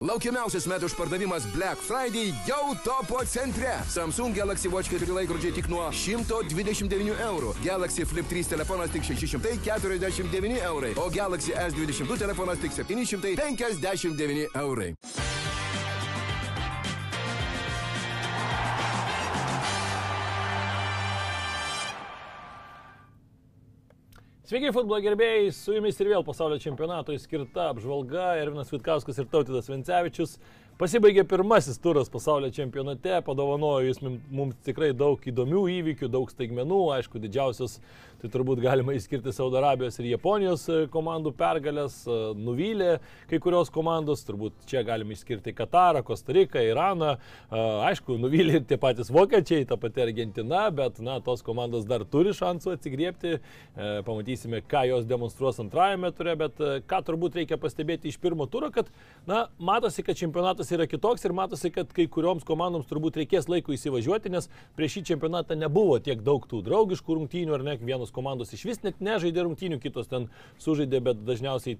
Laukiamiausias metų išpardavimas Black Friday jau topo centre. Samsung Galaxy Watch 4 laikrodžiai tik nuo 129 eurų. Galaxy Flip 3 telefonas tik 649 eurai. O Galaxy S22 telefonas tik 759 eurai. Sveiki, futbolo gerbėjai, su jumis ir vėl pasaulio čempionatui skirta apžvalga. Ervinas Vitkauskas ir Tautidas Vencevičius. Pasibaigė pirmasis turas pasaulio čempionate, padovanojo jis mums tikrai daug įdomių įvykių, daug staigmenų, aišku, didžiausias tai turbūt galima išskirti Saudo Arabijos ir Japonijos e, komandų pergalės, e, nuvylė kai kurios komandos, turbūt čia galime išskirti Katarą, Kostariką, Iraną, e, aišku, nuvylė ir tie patys vokiečiai, ta pati Argentina, bet, na, tos komandos dar turi šansų atsigriepti, pamatysime, ką jos demonstruos antrajame ture, bet ką turbūt reikia pastebėti iš pirmo turo, kad, na, matosi, kad čempionatas yra kitoks ir matosi, kad kai kurioms komandoms turbūt reikės laiko įsivažiuoti, nes prieš šį čempionatą nebuvo tiek daug tų draugiškų rungtynių, ar ne, vienos komandos iš vis net nežaidė rungtynių, kitos ten sužaidė, bet dažniausiai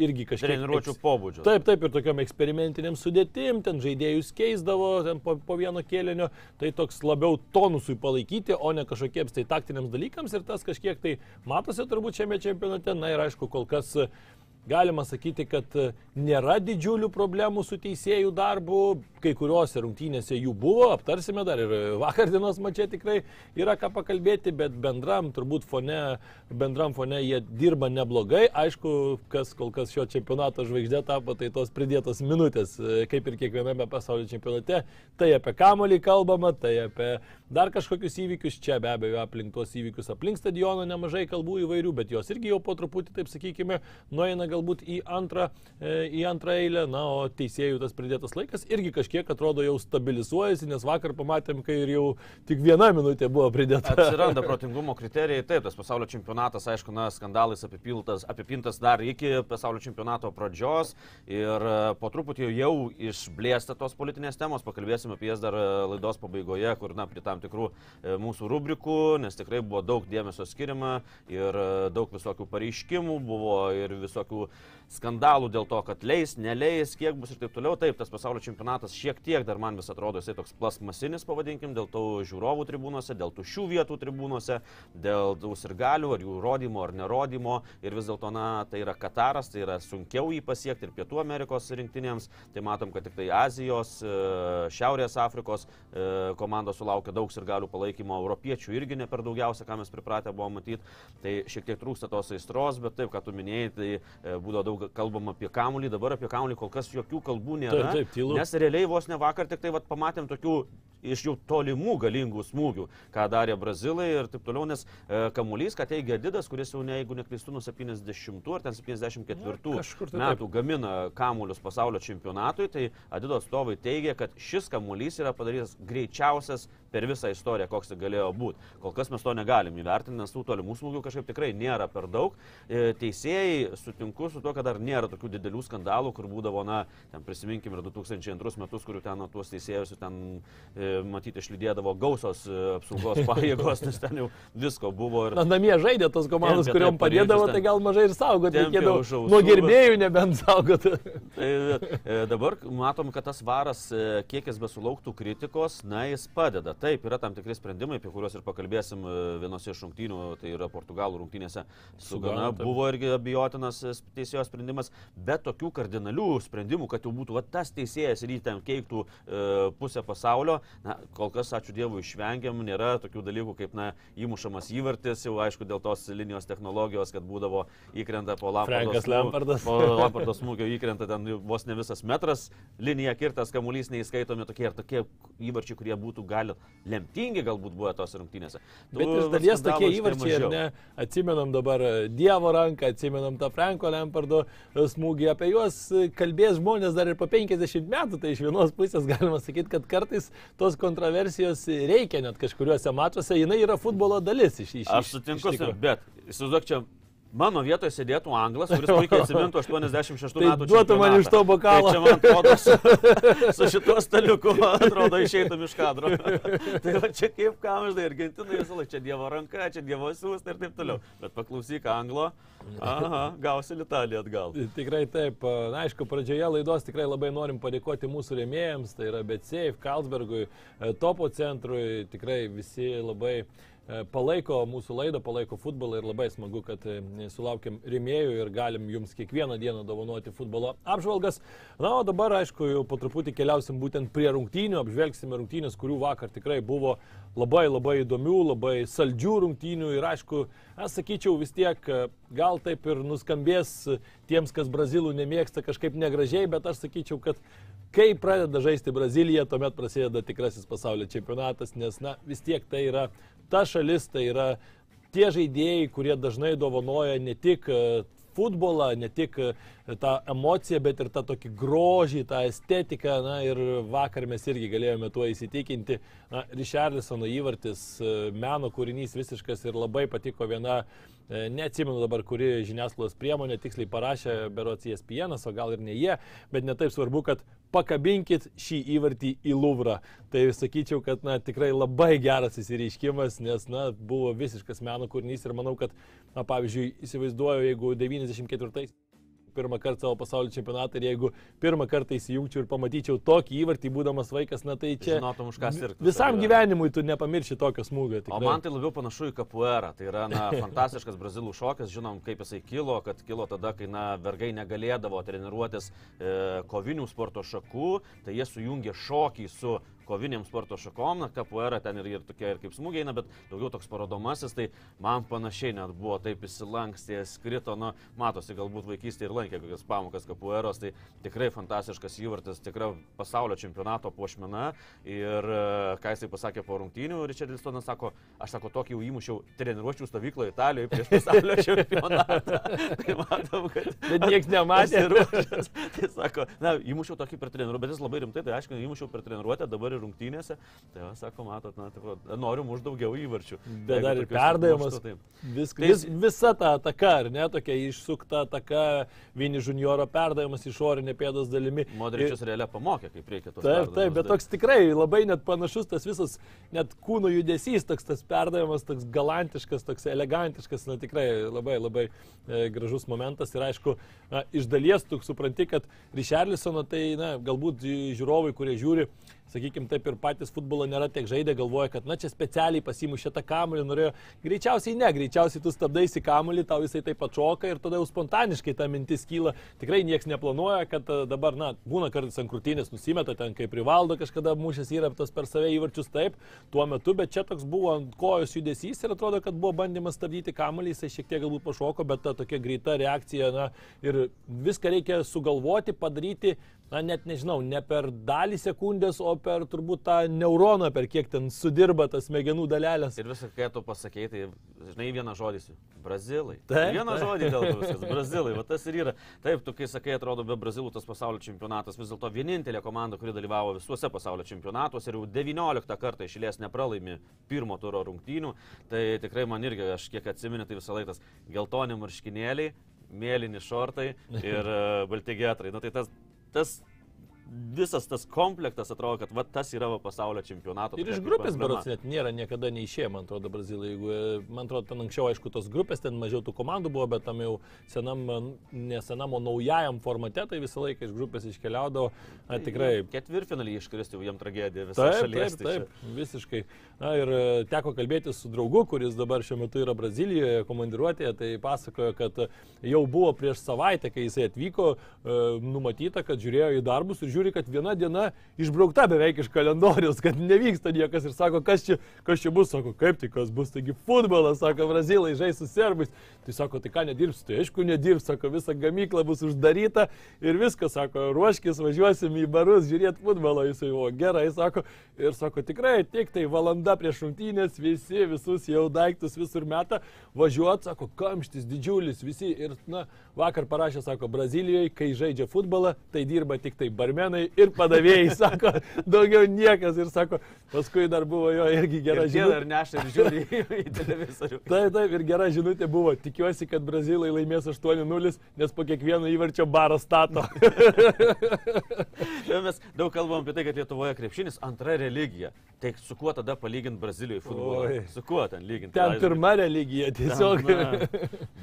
irgi kažkiek... Treniruočio pobūdžio. Taip, taip, ir tokiam eksperimentiniam sudėtim, ten žaidėjus keisdavo ten po, po vieno kėlinio, tai toks labiau tonusui palaikyti, o ne kažkokiems tai taktiniams dalykams. Ir tas kažkiek tai matosi turbūt šiame čempionate, na ir aišku, kol kas galima sakyti, kad e, nėra didžiulių problemų su teisėjų darbu, kai kuriuose rungtynėse jų buvo, aptarsime dar ir vakar dienos mačia tikrai yra ką pakalbėti, bet bendram turbūt fone, bendram fone jie dirba neblogai. Aišku, kas kol kas šio čempionato žvaigždė tapo, tai tos pridėtos minutės, e, kaip ir kiekviename pasaulio čempionate. Tai apie kamolį kalbama, tai apie dar kažkokius įvykius, čia be abejo aplink tuos įvykius, aplink stadioną nemažai kalbų įvairių, bet jos irgi jau po truputį, taip sakykime, nueina galbūt į antrą, e, į antrą eilę, na, o teisėjų tas pridėtas laikas irgi kažkiek atrodo jau stabilizuojasi, nes vakar pamatėm, kai ir jau tik viena minutė buvo pridėta. Atsiranda protingumo kriterijai, taip, tas pasaulio čempionatas, aišku, na, skandalais apipiltas, apipintas dar iki pasaulio čempionato pradžios. Ir e, po truputį jau išblėsta tos politinės temos, pakalbėsim apie jas dar e, laidos pabaigoje, kur, na, prie tam tikrų mūsų rubrikų, nes tikrai buvo daug dėmesio skiriama ir daug visokių pareiškimų, buvo ir visokių visokių skandalų dėl to, kad leis, neleis, kiek bus ir taip toliau. Taip, tas pasaulio čempionatas šiek tiek dar man vis atrodo jisai toks plasmasinis, pavadinkim, dėl tų žiūrovų tribūnose, dėl tų šių vietų tribūnose, dėl tų sirgalių, ar jų rodymo ar nerodymo. Ir vis dėlto, na, tai yra Kataras, tai yra sunkiau jį pasiekti ir Pietų Amerikos rinktinėms. Tai matom, kad tik tai Azijos, e, Šiaurės Afrikos e, komandos sulaukia daug sirgalių palaikymo, europiečių irgi ne per daugiausia, ką mes pripratę buvome matyti. Tai šiek tiek trūksta tos aistros, bet taip, ką tu minėjai, tai E, būdavo daug kalbama apie kamuolį, dabar apie kamuolį kol kas jokių kalbų nėra. Taip, taip, tylu. Nes realiai vos ne vakar tik tai vat, pamatėm tokių iš jau tolimų galingų smūgių, ką darė brazilai ir taip toliau, nes e, kamuolys, ką teigia Didas, kuris jau, ne, jeigu neklystu, nuo 70 ar ten 74 Na, tai metų taip. gamina kamuolius pasaulio čempionatui, tai Adido atstovai teigia, kad šis kamuolys yra padarytas greičiausias per visą istoriją, koks tai galėjo būti. Kol kas mes to negalim įvertinti, nes tų tolimų smūgių kažkaip tikrai nėra per daug. E, teisėjai sutinku su to, kad dar nėra tokių didelių skandalų, kur būdavo, na, ten prisiminkime ir 2002 metus, kurių ten tuos teisėjus ten e, matyti išlydėdavo gausos e, apsaugos pajėgos, nes ten jau visko buvo. Ir... Na, namie žaidė tos komandos, tempė, kuriuom padėdavo, tai gal mažai ir saugoti reikėdavo. Nuo gerbėjų nebent saugoti. tai dabar matom, kad tas varas, kiek jis besulauktų kritikos, na, jis padeda. Taip, yra tam tikri sprendimai, apie kuriuos ir pakalbėsim vienose iš rungtynių, tai yra Portugalų rungtynėse su, Gana. Buvo irgi abijotinas teisėjo sprendimas, bet tokių kardinalių sprendimų, kad jau būtų va, tas teisėjas ir jį ten keiktų e, pusę pasaulio, na, kol kas, ačiū Dievui, išvengiam, nėra tokių dalykų kaip, na, įmušamas įvartis, jau aišku, dėl tos linijos technologijos, kad būdavo įkrenta po Lampardo, Lampardas. po Lampardo smūgio įkrenta ten vos ne visas metras, linija kirtas, kamuolys neįskaitomi tokie ir tokie įvarčiai, kurie būtų gali lemtingi galbūt buvo tos rungtynėse. Bet iš dalies tokie įvarčiai, ar ne, atsimenam dabar Dievo ranką, atsimenam tą Franko Lampardo smūgį, apie juos kalbės žmonės dar ir po 50 metų, tai iš vienos pusės galima sakyti, kad kartais tos kontroversijos reikia net kažkuriuose matuose, jinai yra futbolo dalis iš iš. Aš sutinku, iš bet įsivaizduok čia Mano vietoje sėdėtų anglas, kuris puikiai atsimintų 86 Tai metų. duotų man iš to bokalo. Tai čia man atrodo, su, su šituo staliuku, atrodo, išeitum iš kadro. tai va čia kaip kam, žinai, Argentinai visą laiką, čia Dievo ranka, čia Dievo siūst ir taip toliau. Bet paklausyk anglo, aha, gausi litalį atgal. Tikrai taip. Na, aišku, pradžioje laidos tikrai labai norim padėkoti mūsų rėmėjams, tai yra BetSafe, Carlsbergui, e, Topo centrui, tikrai visi labai e, palaiko mūsų laidą, palaiko futbolą ir labai smagu, kad e, sulaukiam rėmėjų ir galim jums kiekvieną dieną dovanoti futbolo apžvalgas. Na, o dabar, aišku, jau po truputį keliausim būtent prie rungtynių, apžvelgsime rungtynės, kurių vakar tikrai buvo labai labai įdomių, labai saldžių rungtynių ir aišku, aš sakyčiau vis tiek, e, gal taip ir nuskambės tiems, kas brazilų nemėgsta kažkaip negražiai, bet aš sakyčiau, kad kai pradeda žaisti Brazilija, tuomet prasideda tikrasis pasaulio čempionatas, nes na, vis tiek tai yra ta šalis, tai yra tie žaidėjai, kurie dažnai dovanoja ne tik e, futbolą, ne tik e, tą emociją, bet ir tą tokį grožį, tą estetiką. Na ir vakar mes irgi galėjome tuo įsitikinti. Na, Richarlisono įvartis, e, meno kūrinys visiškas ir labai patiko viena, neatsimenu dabar, kuri žiniasklaidos priemonė tiksliai parašė, berots ESPN, o gal ir ne jie, bet netaip svarbu, kad pakabinkit šį įvartį į Luvrą. Tai sakyčiau, kad na, tikrai labai geras įsireiškimas, nes na, buvo visiškas meno kūrinys ir manau, kad, na, pavyzdžiui, įsivaizduoju, jeigu 94 pirmą kartą savo pasaulio čempionatą ir jeigu pirmą kartą įsijungčiau ir pamatyčiau tokį įvartį, būdamas vaikas, na tai čia... Žinotum, už ką sirgti. Visam gyvenimui tu nepamirši tokio smūgio. O tikrai. man tai labiau panašu į kapuerą. Tai yra na, fantastiškas brazilų šokis. Žinom, kaip jisai kilo, kad kilo tada, kai na, vergai negalėdavo treniruotis e, kovinių sporto šakų, tai jie sujungė šokį su koviniam sporto šakom, na, kapuera ten ir, ir tokie ir kaip smūgiai, na, bet daugiau toks parodomasis, tai man panašiai net buvo taip įsilankstė, skrito, na, matosi, galbūt vaikystėje ir lankė kokias pamokas kapueros, tai tikrai fantastiškas įvartis, tikrai pasaulio čempionato puošmena ir e, ką jisai pasakė po rungtynių, Richardisonas sako, aš sako, tokį jau įmušiau treniruočių stovyklą Italijoje prieš pasaulio čempionatą. tai matom, kad... Bet niekas nematė. Tai sako, na, įmušiau tokį per treniruotę, bet jis labai rimtai, tai aišku, įmušiau per treniruotę, dabar ir rungtynėse. Tai, va, sako, matot, na, tikro, noriu muš daugiau įvarčių. Bet dar ir perdavimas. tai- Vis, Tai vis, visa ta ataka, ar ne, tokia išsukta ataka, Vini junioro perdavimas išorinė pėdos dalimi. Modričius realia pamokė, kaip reikia tos Taip, taip, bet toks tikrai labai net panašus tas visas, net kūno judesys, toks tas perdavimas, toks galantiškas, toks elegantiškas, na tikrai labai labai e, gražus momentas ir aišku, na, iš dalies tu supranti, kad Richarlisono tai, na, galbūt žiūrovai, kurie žiūri, sakykime, taip ir patys futbolo nėra tiek žaidę, galvoja, kad, na, čia specialiai pasimušė tą kamuolį, norėjo, greičiausiai ne, greičiausiai tu stabdaisi kamuolį, tau jisai taip atšoka ir tada jau spontaniškai ta mintis kyla, tikrai niekas neplanuoja, kad e, dabar, na, būna kartais ant krūtinės nusimeta, ten kaip privaldo kažkada mušęs yra tas per save įvarčius taip, tuo metu, bet čia toks buvo ant kojos judesys ir atrodo, kad buvo bandymas stabdyti kamuolį, jisai šiek tiek galbūt pašoko, bet ta tokia greita reakcija, na, ir viską reikia sugalvoti, padaryti, na, net nežinau, ne per dalį sekundės, o per turbūt tą neuroną, per kiek ten sudirba tas smegenų dalelės. Ir visą, kai tu pasakai, tai, žinai, vieną žodį. Brazilai. Taip, Vieną taip. žodį dėl to viskas. Brazilai. Va tas ir yra. Taip, tu kai sakai, atrodo, be Brazilų tas pasaulio čempionatas vis dėlto vienintelė komanda, kuri dalyvavo visuose pasaulio čempionatuose ir jau 19 kartą išėlės nepralaimi pirmo turo rungtynių. Tai tikrai man irgi, aš kiek atsimenu, tai visą laiką tas geltoni marškinėliai, mėlyni šortai ir uh, balti getrai. Na tai tas, tas visas tas komplektas atrodo, kad va, tas yra va, pasaulio čempionato. Ir iš grupės berots net nėra niekada neišėję, man atrodo, Brazilai. Jeigu, e, man atrodo, ten anksčiau, aišku, tos grupės, ten mažiau tų komandų buvo, bet tam jau senam, nesenam, o naujajam formate, tai visą laiką iš grupės iškeliaudavo. Na, tikrai. Ketvirtfinalį iškristi jau jam tragedija visą Taip, šalies. taip, tai taip, visiškai. Na ir e, teko kalbėti su draugu, kuris dabar šiuo metu yra Brazilijoje komandiruotėje, tai pasakojo, kad jau buvo prieš savaitę, kai jisai atvyko, e, numatyta, kad žiūrėjo į darbus ir žiūri, kad viena diena išbraukta beveik iš kalendoriaus, kad nevyksta niekas ir sako, kas čia, kas čia bus, sako, kaip tai kas bus, taigi futbolas, sako, brazilai žais su serbais. Tai sako, tai ką nedirbs, tai aišku nedirbs, sako, visa gamykla bus uždaryta ir viskas, sako, ruoškis, važiuosim į barus žiūrėti futbolo, jisai, o gerai, sako, ir sako, tikrai, tik tai valanda prieš rungtynės, visi, visus jau daiktus visur meta, važiuot, sako, kamštis didžiulis, visi ir, na, vakar parašė, sako, Brazilijoje, kai žaidžia futbolą, tai dirba tik tai barmenai. ir padavėjai, sako, daugiau niekas ir sako, paskui dar buvo jo irgi gera Ir žinutė. ir neša ir žiūri į televizorių. Taip, taip, ir gera žinutė buvo, tikiuosi, kad brazilai laimės 8-0, nes po kiekvieno įvarčio barą stato. Mes daug kalbam apie tai, kad Lietuvoje krepšinis antra religija. Tai su kuo tada palyginti Brazilijai futbolą? Oi. Su kuo ten lyginti? Ten pirma religija tiesiog. Na,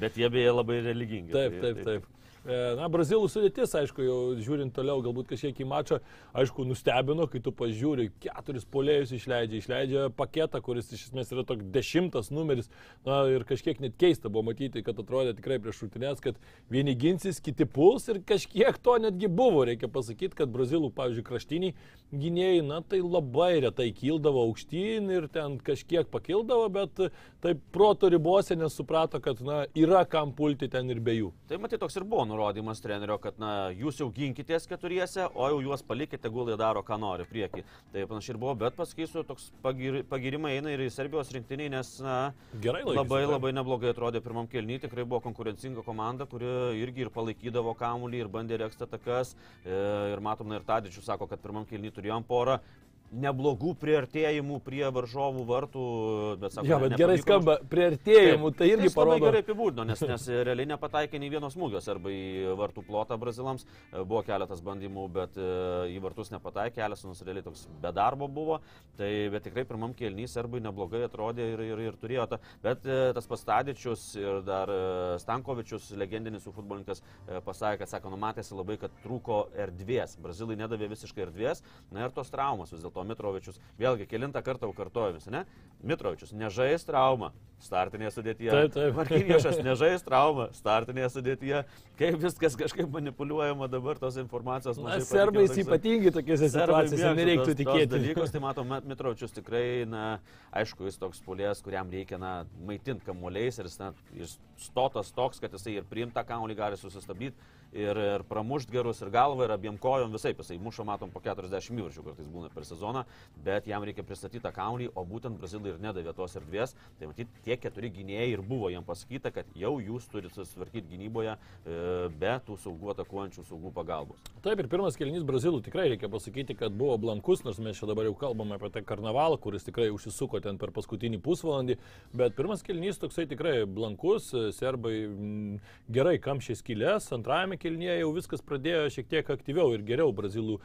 bet jie beje labai religingi. Taip, tai- taip, taip. E, Na, brazilų sudėtis, aišku, jau žiūrint toliau, galbūt kažkiek į mačą, aišku, nustebino, kai tu pažiūri, keturis polėjus išleidžia, išleidžia paketą, kuris iš esmės yra toks dešimtas numeris. Na, ir kažkiek net keista buvo matyti, kad atrodė tikrai prieš šūtinės, kad vieni ginsis, kiti puls ir kažkiek to netgi buvo. Reikia pasakyti, kad brazilų, pavyzdžiui, kraštiniai gynėjai, na, tai labai retai kildavo aukštyn ir ten kažkiek pakildavo, bet taip proto ribose nesuprato, kad, na, yra kam pulti ten ir be jų. Tai matyt, toks ir buvo nurodymas trenerio, kad na, jūs jau ginkitės keturiese, o jau juos palikite, gulai daro, ką nori prieki. Tai panašiai ir buvo, bet pasakysiu, toks pagir, pagirimai eina ir į Serbijos rinktinį, nes na, Gerai laikėsi, labai taip. labai neblogai atrodė pirmam kelnyje, tikrai buvo konkurencinga komanda, kuri irgi ir palaikydavo kamuolį, ir bandė reksti atakas. E, Ir matom, na ir Tadičius sako, kad pirmam kelnyje turėjom porą neblogų priartėjimų prie varžovų vartų, bet sako, ne- bet gerai nepavyko skamba, prieartėjimų, tai irgi labai parodo. gerai apibūdino, nes, nes realiai nepataikė nei vienos smūgios arba į vartų plotą brazilams. E, Buvo keletas bandymų, bet e, į vartus nepataikė, Elisonas realiai toks be darbo buvo. Tai bet tikrai pirmam kelnys arbai neblogai atrodė ir, ir, ir turėjo tą. Bet e, tas pastadičius ir dar Stankovičius, legendinis jų futbolininkas, pasakė, kad sako, numatėsi labai, kad trūko erdvės. Brazilai nedavė visiškai erdvės. Na ir tos traumos vis dėlto Mitrovičius. Vėlgi, kilintą kartą jau kartuoju visi, ne? Mitrovičius, nežais traumą. Startinėje sudėtyje. Taip, taip. Markinėšas nežais traumą. Startinėje sudėtyje. Kaip viskas kažkaip manipuliuojama dabar tos informacijos. Na, mažai serbais patikimo, toksai- ypatingai tokiose Serbai situacijose nereiktų tikėti. Dalykus, tai matom, Mitrovičius tikrai, na, aišku, jis toks pulės, kuriam reikia, na, maitinti kamuoliais ir jis, na, jis stotas toks, kad jisai ir priimtą kamuolį gali susistabdyti ir, ir pramušti gerus ir galvą ir abiem kojom visai, jisai muša, matom, po 40 įvarčių kartais būna per sezoną, bet jam reikia pristatyti tą kamuolį, o būtent Brazilai ir nedavė tos erdvės. Tai matyt, tie keturi gynėjai ir buvo jam pasakyta, kad jau jūs turite susitvarkyti gynyboje e, be tų saugų atakuojančių saugų pagalbos. Taip, ir pirmas kelnys Brazilų tikrai reikia pasakyti, kad buvo blankus, nors mes čia dabar jau kalbame apie tą karnavalą, kuris tikrai užsisuko ten per paskutinį pusvalandį, bet pirmas kelnys toksai tikrai blankus, serbai gerai kamšė skylės, antrajame kelnyje jau viskas pradėjo šiek tiek aktyviau ir geriau Brazilų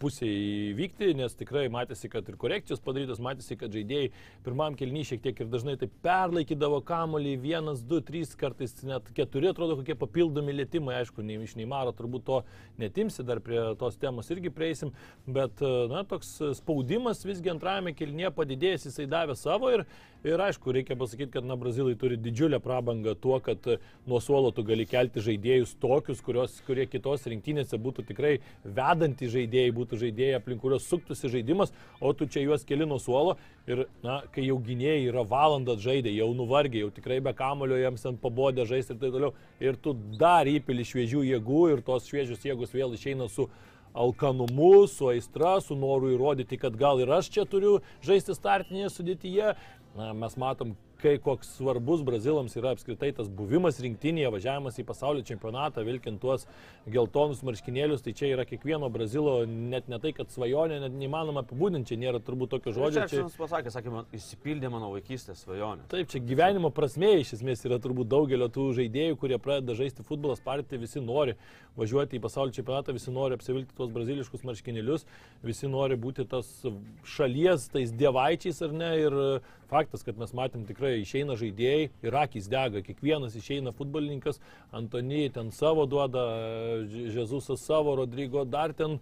pusėje vykti, nes tikrai matėsi, kad ir korekcijos padarytos, matėsi, kad žaidėjai pirmam kelnyje šiek tiek ir dažnai taip perlaikydavo kamolį, vienas, du, trys, kartais net keturi, atrodo, kokie papildomi lėtimai, aišku, nei iš Neimaro turbūt to netimsi, dar prie tos temos irgi prieisim, bet, na, toks spaudimas visgi antrajame kelnyje padidėjęs, jisai davė savo ir, ir aišku, reikia pasakyti, kad, na, Brazilai turi didžiulę prabangą tuo, kad nuo suolo tu gali kelti žaidėjus tokius, kurios, kurie kitos rinktinėse būtų tikrai vedantys žaidėjai, būtų žaidėjai, aplink kurios suktųsi žaidimas, o tu čia juos keli nuo suolo ir, na, kai jau gynėjai yra valandą žaidė, jau nuvargė, jau tikrai be kamulio jiems ant pabodė žaisti ir taip toliau, ir tu dar įpili šviežių jėgų ir tos šviežios jėgos vėl išeina su alkanumu, su aistra, su noru įrodyti, kad gal ir aš čia turiu žaisti startinėje sudėtyje. Na, mes matom, kai koks svarbus brazilams yra apskritai tas buvimas rinktinėje, važiavimas į pasaulio čempionatą, vilkint tuos geltonus marškinėlius, tai čia yra kiekvieno brazilo, net ne tai, kad svajonė, net neįmanoma apibūdinti, čia nėra turbūt tokio žodžio. Aš pasakė, sakė, man įsipildė mano vaikystės svajonė. Taip, čia gyvenimo prasme iš esmės yra turbūt daugelio tų žaidėjų, kurie pradeda žaisti futbolą, sparti, visi nori važiuoti į pasaulio čempionatą, visi nori apsivilkti tuos braziliškus marškinėlius, visi nori būti tas šalies, tais dievaičiais ar ne. Ir faktas, kad mes matėm tikrai išeina žaidėjai ir akis dega, kiekvienas išeina futbolininkas, Antony ten savo duoda, Žezusas savo, Rodrygo dar ten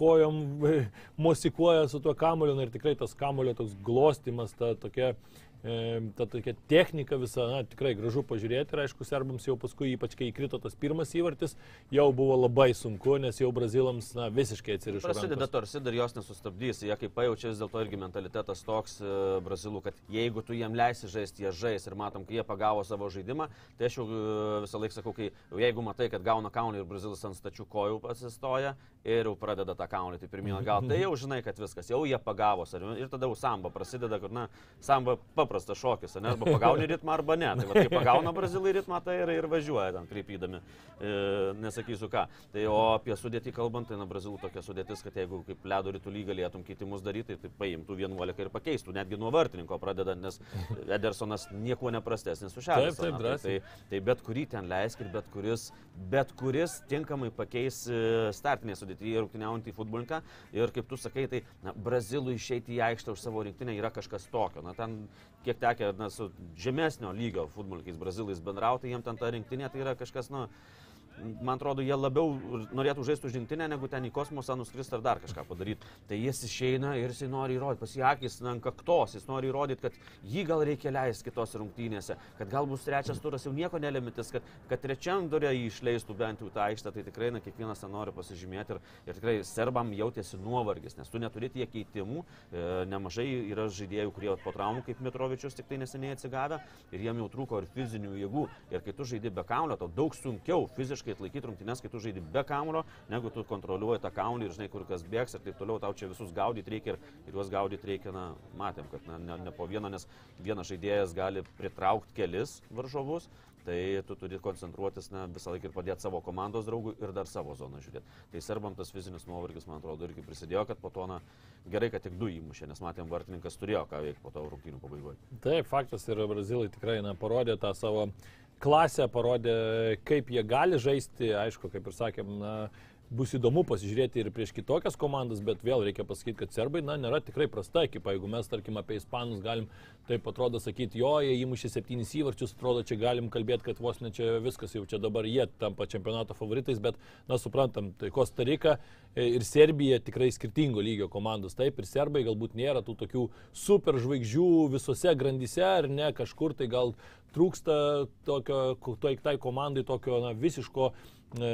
kojom mosikuoja su tuo kamoliu ir tikrai tas kamolio toks glostimas, ta tokia, ta tokia technika visa, na, tikrai gražu pažiūrėti ir aišku, serbams jau paskui, ypač kai įkrito tas pirmas įvartis, jau buvo labai sunku, nes jau brazilams na, visiškai atsirišo. Prasideda tarsi dar jos nesustabdys, jie kaip pajaučia vis dėlto irgi mentalitetas toks e, brazilų, kad jeigu tu jiem leisi žaisti, jie žais ir matom, kai jie pagavo savo žaidimą, tai aš jau e, visą laiką sakau, kai jeigu matai, kad gauna kaunį ir brazilas ant stačių kojų pasistoja ir jau pradeda tą kaunį, tai pirmyn gal, tai jau žinai, kad viskas, jau jie pagavo ir tada jau samba prasideda, kur, na, samba pa, paprastas šokis, ne? Arba pagauni ritmą, arba ne. Tai va, kai pagauna brazilai ritmą, tai ir, ir važiuoja ten krypydami. E, nesakysiu ką. Tai o apie sudėtį kalbant, tai na, brazilų tokia sudėtis, kad jeigu kaip ledo rytulį galėtum keitimus daryti, tai paimtų 11 ir pakeistų, netgi nuo vartininko pradedant, nes Edersonas niekuo neprastesnis už šią. Taip, taip, Tai, drąsiai. tai bet kurį ten leisk ir bet kuris, bet kuris tinkamai pakeis e, startinė sudėtyje rungtyniaujantį futbolininką. Ir kaip tu sakai, tai na, brazilų išeiti į aikštę už savo rinktinę yra kažkas tokio. Na, ten kiek tekė na, su žemesnio lygio futbolininkais brazilais bendrauti, jiems ten ta rinktinė tai yra kažkas, na, man atrodo, jie labiau norėtų žaisti už rinktinę, negu ten į kosmosą nuskristi ar dar kažką padaryti. Tai jis išeina ir jis nori įrodyti, pas jį akis na, ant kaktos, jis nori įrodyti, kad jį gal reikia leisti kitose rungtynėse, kad gal bus trečias turas jau nieko nelimitis, kad, kad trečiam durė jį išleistų bent jau tą aikštę, tai tikrai na, kiekvienas ten nori pasižymėti ir, ir tikrai serbam jautėsi nuovargis, nes tu neturi tiek keitimų, e, nemažai yra žaidėjų, kurie po traumų kaip Mitrovičius tik tai neseniai atsigavę ir jiem jau trūko ir fizinių jėgų. Ir kai tu žaidži be kaulio, tau daug sunkiau fiziškai atlaikyti rungtynes, kai tu žaidži be kaulio, negu tu kontroliuoji tą kaulį ir žinai, kur kas bėgs ir taip toliau, tau čia visus gaudyti reikia ir, ir juos gaudyti reikia, na, matėm, kad na, ne, ne po vieną, nes vienas žaidėjas gali pritraukti kelis varžovus. Tai tu turi koncentruotis na, visą laiką ir padėti savo komandos draugui ir dar savo zoną žiūrėti. Tai serbam tas fizinis nuovargis, man atrodo, irgi prisidėjo, kad po to, na, gerai, kad tik du įmušė, nes matėm, vartininkas turėjo ką veikti po to rungtynių pabaigoje. Taip, faktas ir brazilai tikrai na, parodė tą savo klasę, parodė, kaip jie gali žaisti. Aišku, kaip ir sakėm, na, bus įdomu pasižiūrėti ir prieš kitokias komandas, bet vėl reikia pasakyti, kad serbai, na, nėra tikrai prasta ekipa. Jeigu mes, tarkim, apie ispanus galim, taip atrodo sakyti, jo, jie įmušė septynis įvarčius, atrodo, čia galim kalbėti, kad vos ne čia viskas, jau čia dabar jie tampa čempionato favoritais, bet, na, suprantam, tai Kosta Rika ir Serbija tikrai skirtingo lygio komandos. Taip, ir serbai galbūt nėra tų tokių super žvaigždžių visose grandyse, ar ne, kažkur tai gal trūksta tokio, tai, tai komandai tokio, na, visiško e,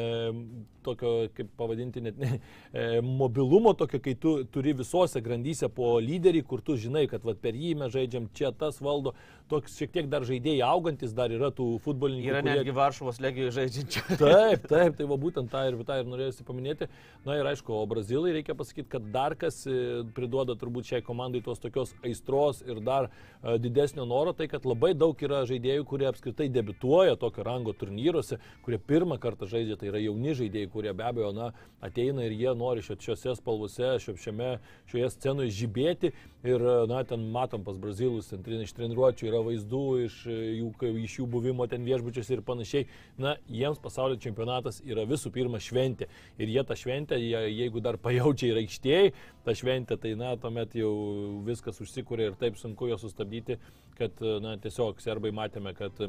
tokio, kaip pavadinti, net ne, e, mobilumo, tokio, kai tu turi visose grandyse po lyderį, kur tu žinai, kad vat, per jį mes žaidžiam, čia tas valdo, toks šiek tiek dar žaidėjai augantis, dar yra tų futbolininkų. Yra kurie- netgi Varšuvos legijoje žaidžiančių. Taip, taip, tai va būtent tą ir, tą ir norėjusi paminėti. Na ir aišku, o brazilai reikia pasakyti, kad dar kas e, priduoda turbūt šiai komandai tos tokios aistros ir dar e, didesnio noro, tai kad labai daug yra žaidėjų, kurie apskritai debituoja tokio rango turnyruose, kurie pirmą kartą žaidžia, tai yra jauni žaidėjai, kurie be abejo, na, ateina ir jie nori šio- šiose spalvose, šiame, šioje scenoje žibėti. Ir, na, ten matom pas brazilus, ten iš treniruočio yra vaizdų, iš jų, iš jų buvimo ten viešbučiuose ir panašiai. Na, jiems pasaulio čempionatas yra visų pirma šventė. Ir jie tą šventę, jie, jeigu dar pajaučia ir aikštėje tą šventę, tai, na, tuomet jau viskas užsikūrė ir taip sunku jo sustabdyti, kad, na, tiesiog serbai matėme, kad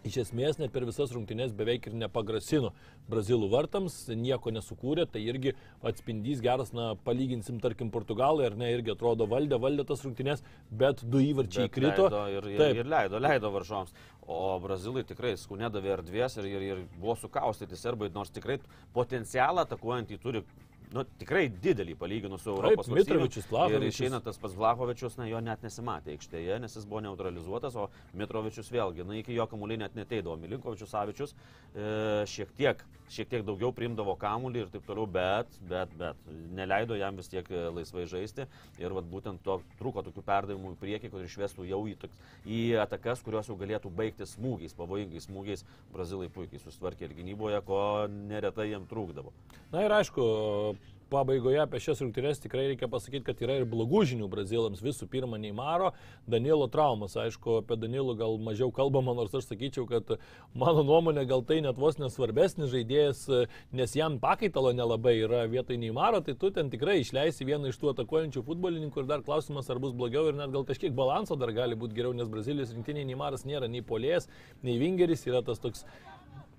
Iš esmės net per visas rungtynes beveik ir nepagrasino brazilų vartams, nieko nesukūrė, tai irgi atspindys geras, na, palyginsim, tarkim, portugalai, ar ne, irgi atrodo valdė, valdė tas rungtynes, bet du įvarčiai Bet įkrito. Leido ir, ir, Taip. ir leido, leido varžoms. O brazilai tikrai skunedavė erdvės ir, ir, ir buvo sukaustyti serbai, nors tikrai potencialą atakuojant jį turi. Nu, tikrai didelį palyginus su Europos valstybėm. Mitrovičius, Vlahovičius. Ir išeina tas pats Vlahovičius, na jo net nesimatė aikštėje, nes jis buvo neutralizuotas, o Mitrovičius vėlgi, na iki jo kamuolį net neteidavo. Milinkovičius, Savičius e, šiek tiek, šiek tiek daugiau priimdavo kamuolį ir taip toliau, bet, bet, bet neleido jam vis tiek e, laisvai žaisti. Ir vat, būtent to trūko tokių perdavimų į priekį, kur išvestų jau į, toks- į atakas, kurios jau galėtų baigti smūgiais, pavojingais smūgiais. Brazilai puikiai sustvarkė ir gynyboje, ko neretai jiem trūkdavo. Na ir aišku, pabaigoje apie šias rungtynes tikrai reikia pasakyti, kad yra ir blogų žinių brazilams. Visų pirma, Neymaro, Danilo traumas. Aišku, apie Danilų gal mažiau kalbama, nors aš sakyčiau, kad mano nuomonė gal tai net vos nesvarbesnis žaidėjas, nes jam pakaitalo nelabai yra vietoj Neymaro, tai tu ten tikrai išleisi vieną iš tų atakuojančių futbolininkų ir dar klausimas, ar bus blogiau ir net gal kažkiek balanso dar gali būti geriau, nes Brazilijos rinktinėje Neymaras nėra nei polės, nei vingeris, yra tas toks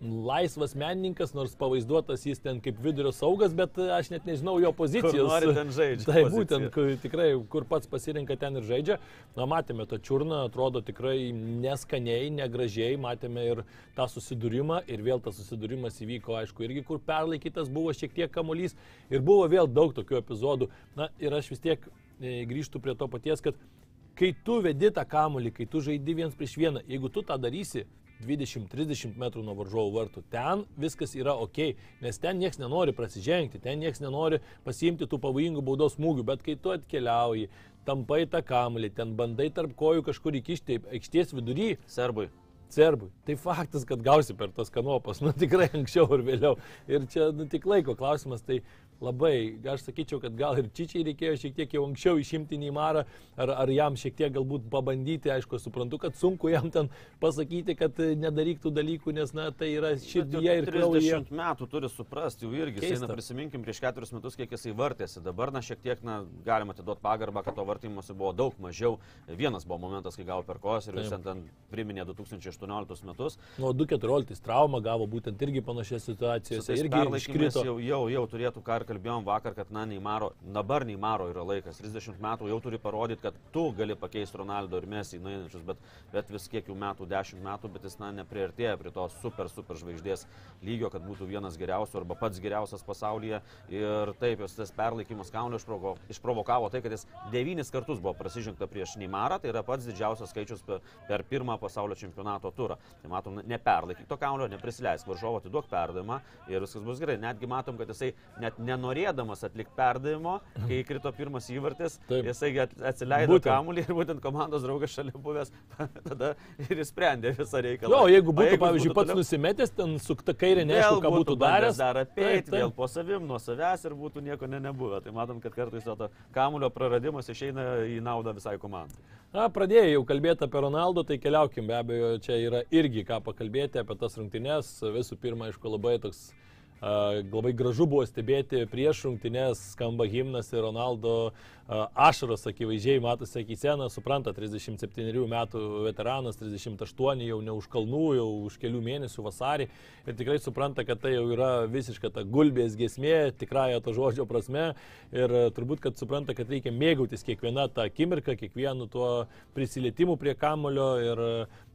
laisvas menininkas, nors pavaizduotas jis ten kaip vidurio saugas, bet e, aš net nežinau jo pozicijos. Kur nori, ten žaidžia Tai poziciją. būtent, kur, tikrai, kur pats pasirinka ten ir žaidžia. Na, matėme, ta čiurna atrodo tikrai neskaniai, negražiai, matėme ir tą susidūrimą ir vėl tas susidūrimas įvyko, aišku, irgi kur perlaikytas buvo šiek tiek kamuolys ir buvo vėl daug tokių epizodų. Na, ir aš vis tiek e, grįžtu prie to paties, kad kai tu vedi tą kamuolį, kai tu žaidi viens prieš vieną, jeigu tu tą darysi 20-30 metrų nuo varžovų vartų. Ten viskas yra ok, nes ten niekas nenori prasižengti, ten niekas nenori pasiimti tų pavojingų baudos smūgių, bet kai tu atkeliauji, tampai tą kamuolį, ten bandai tarp kojų kažkur įkišti aikštės vidury, Serbui. serbui. Tai faktas, kad gausi per tos kanopas, nu tikrai anksčiau ar vėliau. Ir čia nu, tik laiko klausimas, tai labai, aš sakyčiau, kad gal ir Čičiai reikėjo šiek tiek jau anksčiau išimti Neimarą, ar, ar jam šiek tiek galbūt pabandyti, aišku, suprantu, kad sunku jam ten pasakyti, kad nedaryk tų dalykų, nes, na, tai yra širdyje ir kraujyje. 30 metų turi suprasti, jau irgi. Keista. Keista. Prisiminkim prieš keturis metus, kiek jisai vartėsi. Dabar, na, šiek tiek, na, galima atiduoti pagarbą, kad to vartymosi buvo daug mažiau. Vienas buvo momentas, kai gavo per kos ir vis Taip. ten priminė 2018 metus. Nuo 2.14 traumą gavo būtent irgi situacijose, tais irgi iškrito. Jau, jau, jau turėtų, ką ir kalbėjom vakar, kad, na, Neymaro, dabar Neymaro yra laikas. 30 metų jau turi parodyti, kad tu gali pakeisti Ronaldo ir Messi nueinančius, bet, bet vis kiek jau metų, 10 metų, bet jis, na, nepriartėja prie to super, super žvaigždės lygio, kad būtų vienas geriausių arba pats geriausias pasaulyje. Ir taip, jos tas perlaikymas kaunio išprovo, išprovokavo tai, kad jis devynis kartus buvo prasižengta prieš Neymarą, tai yra pats didžiausias skaičius per, per pirmą pasaulio čempionato turą. Tai matom, neperlaikyk to kaunio, neprisileisk varžovo, atiduok perdavimą ir viskas bus gerai. Netgi matom, kad jisai net nenorėdamas atlikti perdavimo, kai krito pirmas įvartis, Taip. jisai at- atsileido Būtent. kamuolį ir būtent komandos draugas šalia buvęs tada ir išsprendė visą reikalą. Jo, jeigu O būtų, jeigu pavyzdžiui, būtų pats toliau- nusimetęs, ten sukta kairė, neaišku, ką būtų daręs. Dar taip. vėl po savim, nuo savęs ir būtų nieko ne, nebuvę. Tai matom, kad kartais to kamulio praradimas išeina į naudą visai komandai. Na, pradėjai jau kalbėti apie Ronaldo, tai keliaukim, be abejo, čia yra irgi ką pakalbėti apie tas rungtynes. Visų pirma, aišku, labai toks labai gražu buvo stebėti prieš rungtynes, skamba himnas ir Ronaldo a, ašaros akivaizdžiai matosi akise, na, supranta, 37 metų veteranas, 38 jau ne už kalnų, jau už kelių mėnesių vasarį. Ir tikrai supranta, kad tai jau yra visiška ta gulbės gesmė, tikrąją to žodžio prasme. Ir turbūt, kad supranta, kad reikia mėgautis kiekvieną tą akimirką, kiekvienu tuo prisilietimu prie kamulio ir,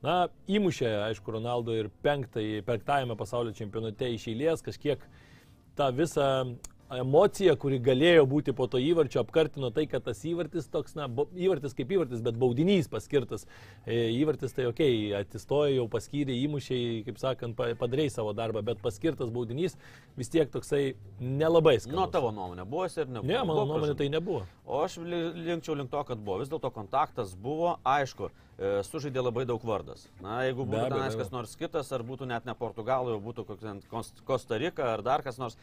na, įmušė, aišku, Ronaldo ir penktąjį, penktajame pasaulio čempionate iš eilės kažkiek tą visą emocija, kuri galėjo būti po to įvarčio, apkartino tai, kad tas įvartis toks, na, įvartis kaip įvartis, bet baudinys paskirtas. E, Įvartis tai ok, atsistojo, jau paskyrė, įmušė, kaip sakant, pa- padarė savo darbą, bet paskirtas baudinys vis tiek toksai nelabai skanus. Nuo tavo nuomonė, buvo ir nebuvo? Ne, mano nuomonė tai nebuvo. O aš li- linkčiau link to, kad buvo. Vis dėlto kontaktas buvo, aišku, e, sužaidė labai daug vardas. Na, jeigu būtų tenais kas nors kitas, ar būtų net ne Portugalų, jau būtų koks Kostarika ar dar kas nors,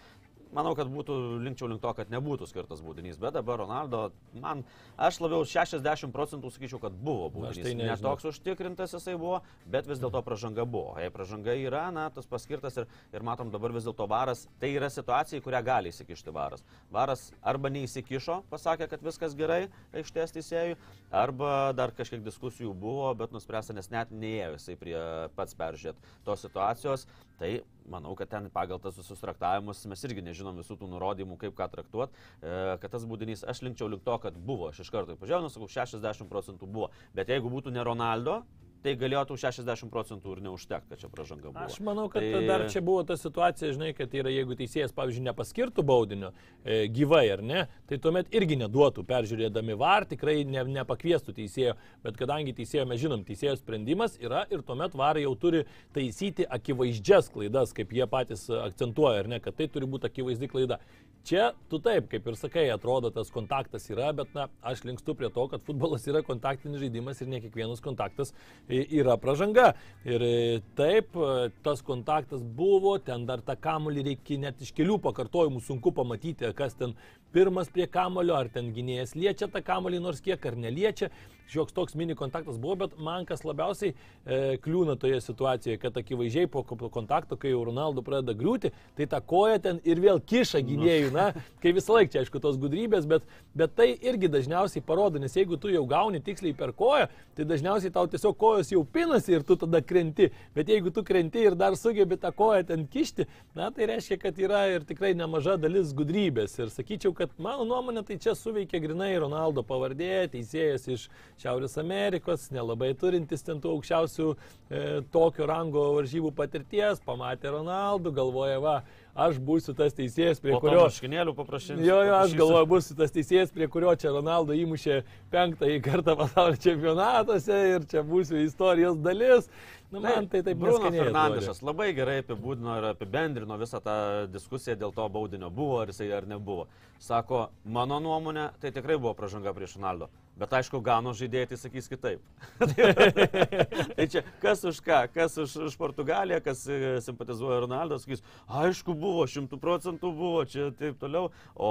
manau, kad būtų linkčiau link to, kad nebūtų skirtas būdinys. Bet dabar Ronaldo, man, aš labiau 60 procentų sakyčiau, kad buvo būdinys. tai ne nežinau. toks užtikrintas jisai buvo, bet vis dėlto pažanga buvo. Jei pažanga yra, na, tas paskirtas ir, ir matom dabar vis dėlto varas, tai yra situacija, į kurią gali įsikišti varas. Varas arba neįsikišo, pasakė, kad viskas gerai aikštės teisėjui, arba dar kažkiek diskusijų buvo, bet nuspręsta, nes net neėjo jisai prie pats peržiūrėti tos situacijos. Tai manau, kad ten pagal tas visus traktavimus mes irgi nežinom visų tų nurodymų, kaip ką traktuoti, kad tas būdinys, aš linkčiau link to, kad buvo, aš iš karto pažiūrėjau, sakau, 60 procentų buvo, bet jeigu būtų ne Ronaldo, tai galėjo tų 60 procentų ir neužtekti, kad čia pažanga buvo. Aš manau, kad tai... dar čia buvo ta situacija, žinai, kad yra, jeigu teisėjas, pavyzdžiui, nepaskirtų baudinio e, gyvai ar ne, tai tuomet irgi neduotų, peržiūrėdami VAR, tikrai ne, nepakviestų teisėjo, bet kadangi teisėjo, mes žinom, teisėjo sprendimas yra ir tuomet VAR jau turi taisyti akivaizdžias klaidas, kaip jie patys akcentuoja, ar ne, kad tai turi būti akivaizdi klaida. Čia tu taip, kaip ir sakai, atrodo, tas kontaktas yra, bet na, aš linkstu prie to, kad futbolas yra kontaktinis žaidimas ir ne kiekvienas kontaktas e, yra pražanga. Ir e, taip, e, tas kontaktas buvo, ten dar tą kamolį reikia net iš kelių pakartojimų sunku pamatyti, kas ten pirmas prie kamolio, ar ten gynėjas liečia tą kamolį nors kiek, ar neliečia. Šioks toks mini kontaktas buvo, bet man kas labiausiai e, kliūna toje situacijoje, kad akivaizdžiai po ko- po kontakto, kai jau Ronaldo pradeda griūti, tai ta koja ten ir vėl kiša gynėjų, na, kai visą laiką čia aišku tos gudrybės, bet, bet tai irgi dažniausiai parodo, nes jeigu tu jau gauni tiksliai per koją, tai dažniausiai tau tiesiog kojos jau pinasi ir tu tada krenti, bet jeigu tu krenti ir dar sugebi tą koją ten kišti, na, tai reiškia, kad yra ir tikrai nemaža dalis gudrybės. Ir sakyčiau, kad mano nuomonė tai čia suveikia grinai Ronaldo pavardė, teisėjas iš Šiaurės Amerikos, nelabai turintis ten tų aukščiausių e, tokio rango varžybų patirties, pamatė Ronaldų, galvoja, va, aš būsiu tas teisėjas, prie Po kurio... marškinėlių paprašysiu. Jo, jo, aš galvoju, bus tas teisėjas, prie kurio čia Ronaldo įmušė penktąjį kartą pasaulio čempionatuose ir čia būsiu istorijos dalis. Nu, man tai taip Bruno Fernandešas labai gerai apibūdino ir apibendrino visą tą diskusiją dėl to baudinio buvo ar jisai ar nebuvo. Sako, mano nuomonė, tai tikrai buvo pražanga prieš Ronaldo. Bet aišku, Gano žaidėjai tai sakys kitaip. tai čia kas už ką, kas už, už Portugaliją, kas e, simpatizuoja Ronaldo, sakys, aišku, buvo, šimtų procentų buvo, čia taip toliau. O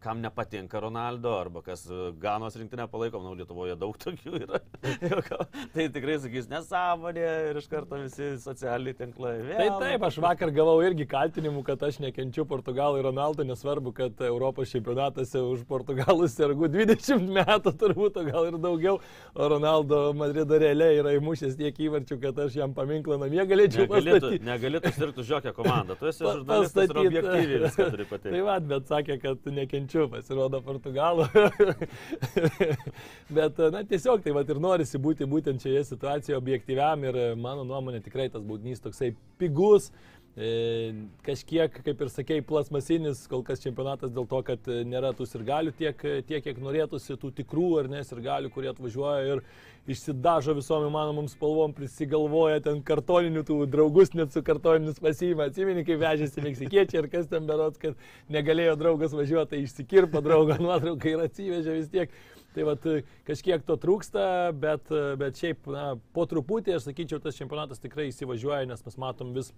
kam nepatinka Ronaldo, arba kas e, Ganos rinktinę palaiko, manau, Lietuvoje daug tokių yra. tai tikrai sakys nesąmonė ir iš karto visi socialiniai tinklai. Vėl. Tai taip, aš vakar gavau irgi kaltinimų, kad aš nekenčiu Portugalų ir Ronaldo, nesvarbu, kad Europos čempionatuose už Portugalus sergu 20 metų turbūt, gal ir daugiau, o Ronaldo Madrido realiai yra įmušęs tiek įvarčių, kad aš jam paminklą namie galėčiau pastatyti. negalėtų sirgti už jokią komandą. Tu esi žurnalistas ir objektyviai viską turi Tai pateikti. va, bet sakė, kad nekenčiu, pasirodo Portugalų. bet, na, tiesiog tai va ir norisi būti būtent šioje situacijoje objektyviam ir mano nuomonė tikrai tas būdnys toksai pigus. E, kažkiek, kaip ir sakėjai, plasmasinis kol kas čempionatas dėl to, kad e, nėra tų sirgalių tiek, tiek kiek norėtųsi, tų tikrų ar ne sirgalių, kurie atvažiuoja ir išsidažo visom įmanomom spalvom, prisigalvoja ten kartoninių tų draugus, net su kartoninius pasiima. Atsimeni, kaip vežėsi meksikiečiai ir kas ten berots, kad negalėjo draugas važiuoti, tai išsikirpo draugo nuotrauką ir atsivežė vis tiek. Tai vat, kažkiek to trūksta, bet, bet šiaip na, po truputį, aš sakyčiau, tas čempionatas tikrai įsivažiuoja, nes mes matom vis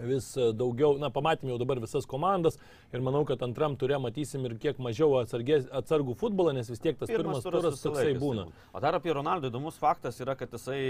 vis daugiau, na, pamatėm jau dabar visas komandas ir manau, kad antram turė matysim ir kiek mažiau atsargės, atsargų futbolą, nes vis tiek tas pirmas, pirmas turas toksai būna. O dar apie Ronaldo įdomus faktas yra, kad jisai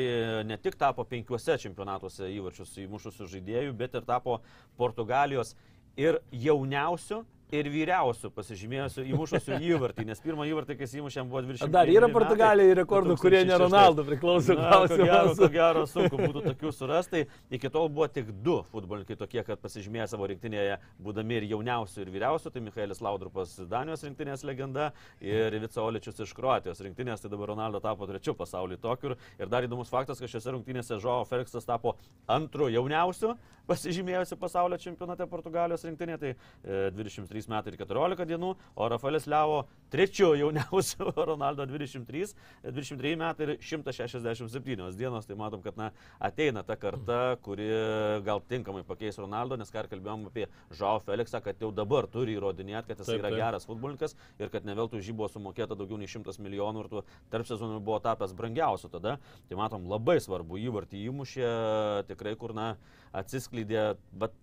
ne tik tapo penkiuose čempionatuose įvarčius įmušusių žaidėjų, bet ir tapo Portugalijos ir jauniausiu ir vyriausių pasižymėjusių įmušusių įvartį, nes pirmą įvartį, kai įmušėm, buvo 20. Dar yra Portugalijai rekordų, kurie ne Ronaldo priklauso. Na, ko gero, ko gero, sunku būtų tokių surasti. Iki tol buvo tik du futbolininkai tokie, kad pasižymėjo savo rinktinėje, būdami ir jauniausių, ir vyriausių. Tai Michaelis Laudrupas, Danijos rinktinės legenda, ir Vica Oličius iš Kroatijos rinktinės. Tai dabar Ronaldo tapo trečiu pasaulyje tokiu. Ir dar įdomus faktas, kad šiose rinktinėse Žoao Felixas tapo antru jauniausiu pasižymėjusiu pasaulio čempionate Portugalijos rinktinė. Tai e, 23 3 metai ir 14 dienų, o Rafaelis Levo trečiu jauniausiu, Ronaldo 23, 23 metai ir 167 dienos. Tai matom, kad na, ateina ta karta, kuri gal tinkamai pakeis Ronaldo, nes ką ir kalbėjom apie Žau Felixą, kad jau dabar turi įrodinėti, kad jis taip, taip. yra geras futbolininkas ir kad neveltui už jį buvo sumokėta daugiau nei 100 milijonų ir tu tarp sezonų buvo tapęs brangiausiu tada. Tai matom, labai svarbu įvartį įmušė, tikrai kur na, atsiskleidė, bet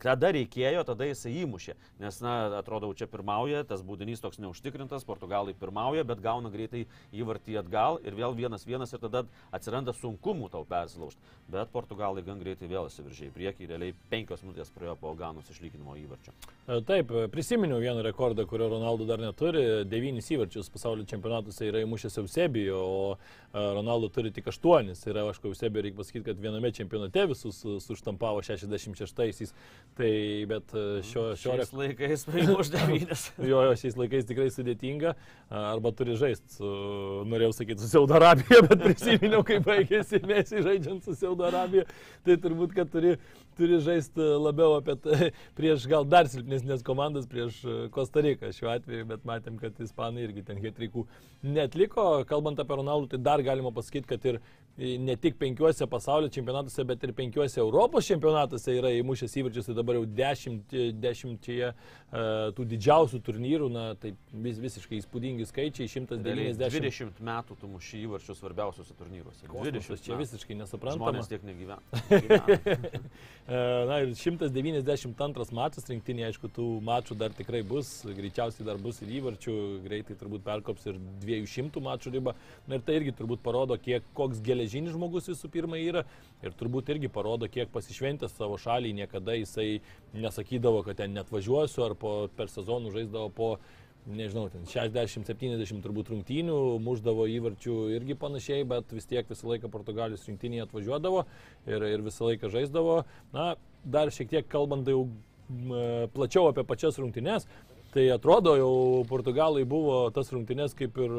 kada reikėjo, tada jisai įmušė. Nes, na, atrodo, čia pirmauja, tas būdinys toks neužtikrintas, portugalai pirmauja, bet gauna greitai įvartį atgal ir vėl vienas vienas ir tada atsiranda sunkumų tau persilaužti. Bet portugalai gan greitai vėl įsiviržė į priekį, realiai penkios minutės praėjo po Ganos išlyginimo įvarčio. E, Taip, e, prisiminiau vieną rekordą, kurio Ronaldo dar neturi. Devynis įvarčius pasaulio čempionatuose yra įmušęs Eusebijo, o e, Ronaldo turi tik aštuonis. Ir aišku, Eusebijo reikia pasakyti, kad viename čempionate visus suštampavo 66-aisiais. Tai bet e, šio, šio Šiais laikais už devynės. Jo, jo, šiais laikais tikrai sudėtinga. Arba turi žaisti su, norėjau sakyti, su Saudo Arabija, bet prisiminiau, kaip baigėsi Mėsį žaidžiant su Saudo Arabija. Tai turbūt, kad turi, turi žaisti labiau apie tai, prieš gal dar silpnesnės komandas, prieš Kostariką šiuo atveju, bet matėm, kad ispanai irgi ten hetrikų netliko. Kalbant apie Ronaldą, tai dar galima pasakyti, kad ir ne tik penkiuose pasaulio čempionatuose, bet ir penkiuose Europos čempionatuose yra įmušęs įvarčius, tai dabar jau dešimt, dešimtyje uh, tų didžiausių turnyrų, na tai vis, visiškai įspūdingi skaičiai, 190. 20 metų tu muši įvarčius svarbiausiuose turnyruose. Kosmosas čia metų. visiškai nesuprantama. Žmonės tiek negyvena. E, Na ir 192 mačas rinktinė, aišku, tų mačų dar tikrai bus, greičiausiai dar bus ir įvarčių, greitai turbūt perkops ir 200 mačų ribą. Na ir tai irgi turbūt parodo, kiek koks geležinis žmogus visų pirma yra ir turbūt irgi parodo, kiek pasišventęs savo šaliai, niekada jisai nesakydavo, kad ten net važiuosiu ar po, per sezonų žaisdavo po nežinau, ten 60-70 turbūt rungtynių, muždavo įvarčių irgi panašiai, bet vis tiek visą laiką Portugalijos rinktinėje atvažiuodavo ir, ir visą laiką žaisdavo. Na, dar šiek tiek kalbant jau plačiau apie pačias rungtynes, tai atrodo jau Portugalai buvo tas rungtynes kaip ir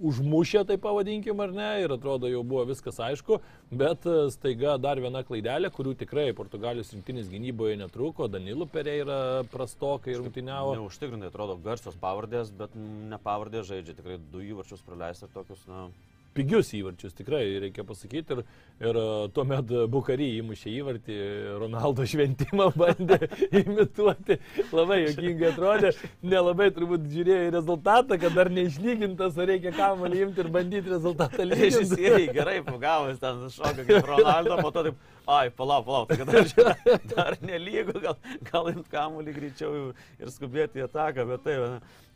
užmušę, tai pavadinkim ar ne, ir atrodo jau buvo viskas aišku, bet e, staiga dar viena klaidelė, kurių tikrai Portugalijos rinktinės gynyboje netruko, Danilų Pereira prastokai rungtyniavo. Neužtikrintai atrodo garsios pavardės, bet ne pavardės žaidžia. Tikrai du įvarčius praleisti tokius, na, pigius įvarčius, tikrai reikia pasakyti. Ir, ir e, tuomet Bukary įmušė įvartį, Ronaldo šventimą bandė imituoti. Labai jokingai atrodė, nelabai turbūt žiūrėjo į rezultatą, kad dar neišlygintas, ar reikia kamuolį imti ir bandyti rezultatą lyginti. Režisieriai gerai pagavęs ten šoką kaip Ronaldo, po to taip, ai, palauk, palauk, tai kad dar, dar nelygu, gal, gal imt kamuolį greičiau ir skubėti į ataką, bet tai,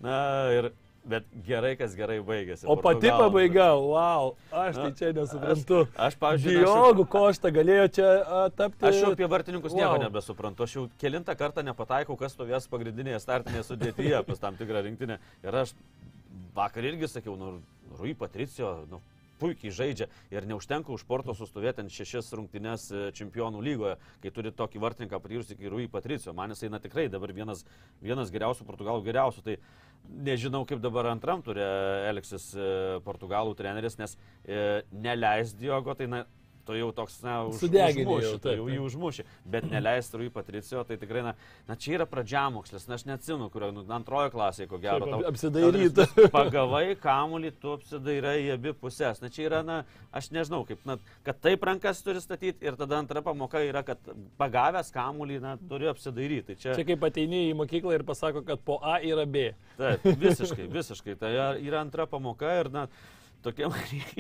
na ir, bet gerai, kas gerai baigėsi. O pati Portugalų. pabaiga, wow, aš tai čia nesuprantu. Aš, pavyzdžiui, aš- Diogų košta galėjo čia a, tapti. Aš jau apie vartininkus nieko Wow. nebesuprantu. Aš jau kilintą kartą nepataikau, kas stovės pagrindinėje startinėje sudėtyje pas tam tikrą rinktinę. Ir aš vakar irgi sakiau, nu, Rui Patricio, nu, puikiai žaidžia ir neužtenka už porto sustovėti ant šešias rungtynes e, čempionų lygoje, kai turi tokį vartininką patyrusį kaip Rui Patricio. Man jisai, na tikrai dabar vienas, vienas geriausių portugalų geriausių. Tai nežinau, kaip dabar antram turė Aleksis e, portugalų treneris, nes e, neleis Diogo, tai na, tu jau toks, na, už, užmuši, jau, tu taip, jau jį užmuši, bet neleis Rui Patricio, tai tikrai, na, na čia yra pradžiamokslis, na aš neatsinu, kurio, nu, antrojo klasėje, ko gero. Tau- apsidairyt. tau nes Pagavai kamuolį, tu apsidairai į abi pusės. Na čia yra, na, aš nežinau, kaip, na, kad taip rankas turi statyti ir tada antra pamoka yra, kad pagavęs kamuolį, na, turi apsidairyti. Tai čia, Čia kaip ateini į mokyklą ir pasako, kad po A yra B. taip, visiškai, visiškai. Tai yra antra pamoka ir, na, tokiam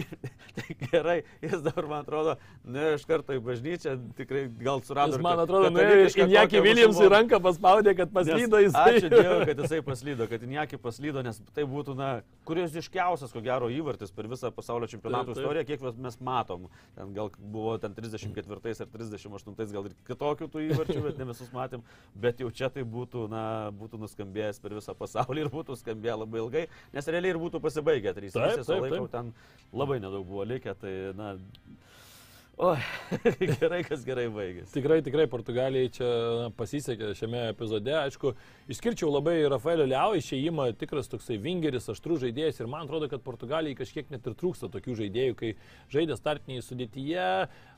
tai gerai, jis dabar, man atrodo, ne iš karto į bažnyčią, tikrai gal surado. Jis, man atrodo, nuėjo katalikišką Injaki Williamsui musulmonų- ranką paspaudė, kad paslydo jisai. Ačiū Dievui, kad jisai paslydo, kad Injaki paslydo, nes tai būtų, na, kurioziškiausias, ko gero, įvartis per visą pasaulio čempionato Taip, taip. istoriją, kiek mes- matom. Ten gal buvo ten 34 ar 38, gal ir kitokių tų įvarčių, bet ne visus matėm. Bet jau čia tai būtų, na, būtų nuskambėjęs per visą pasaulį ir būtų skambėję labai ilgai, nes realiai ir būtų pasibaigę trys Taip, taip, laiko taip. Ten labai nedaug buvo likę, tai, na, oi, gerai, kas gerai baigėsi. Tikrai, tikrai Portugalijai čia pasisekė šiame epizode. Aišku, išskirčiau labai Rafaelio Liao išėjimą, tikras toksai vingeris, aštrus žaidėjas ir man atrodo, kad Portugalijai kažkiek net ir trūksta tokių žaidėjų, kai žaidė startinėje sudėtyje.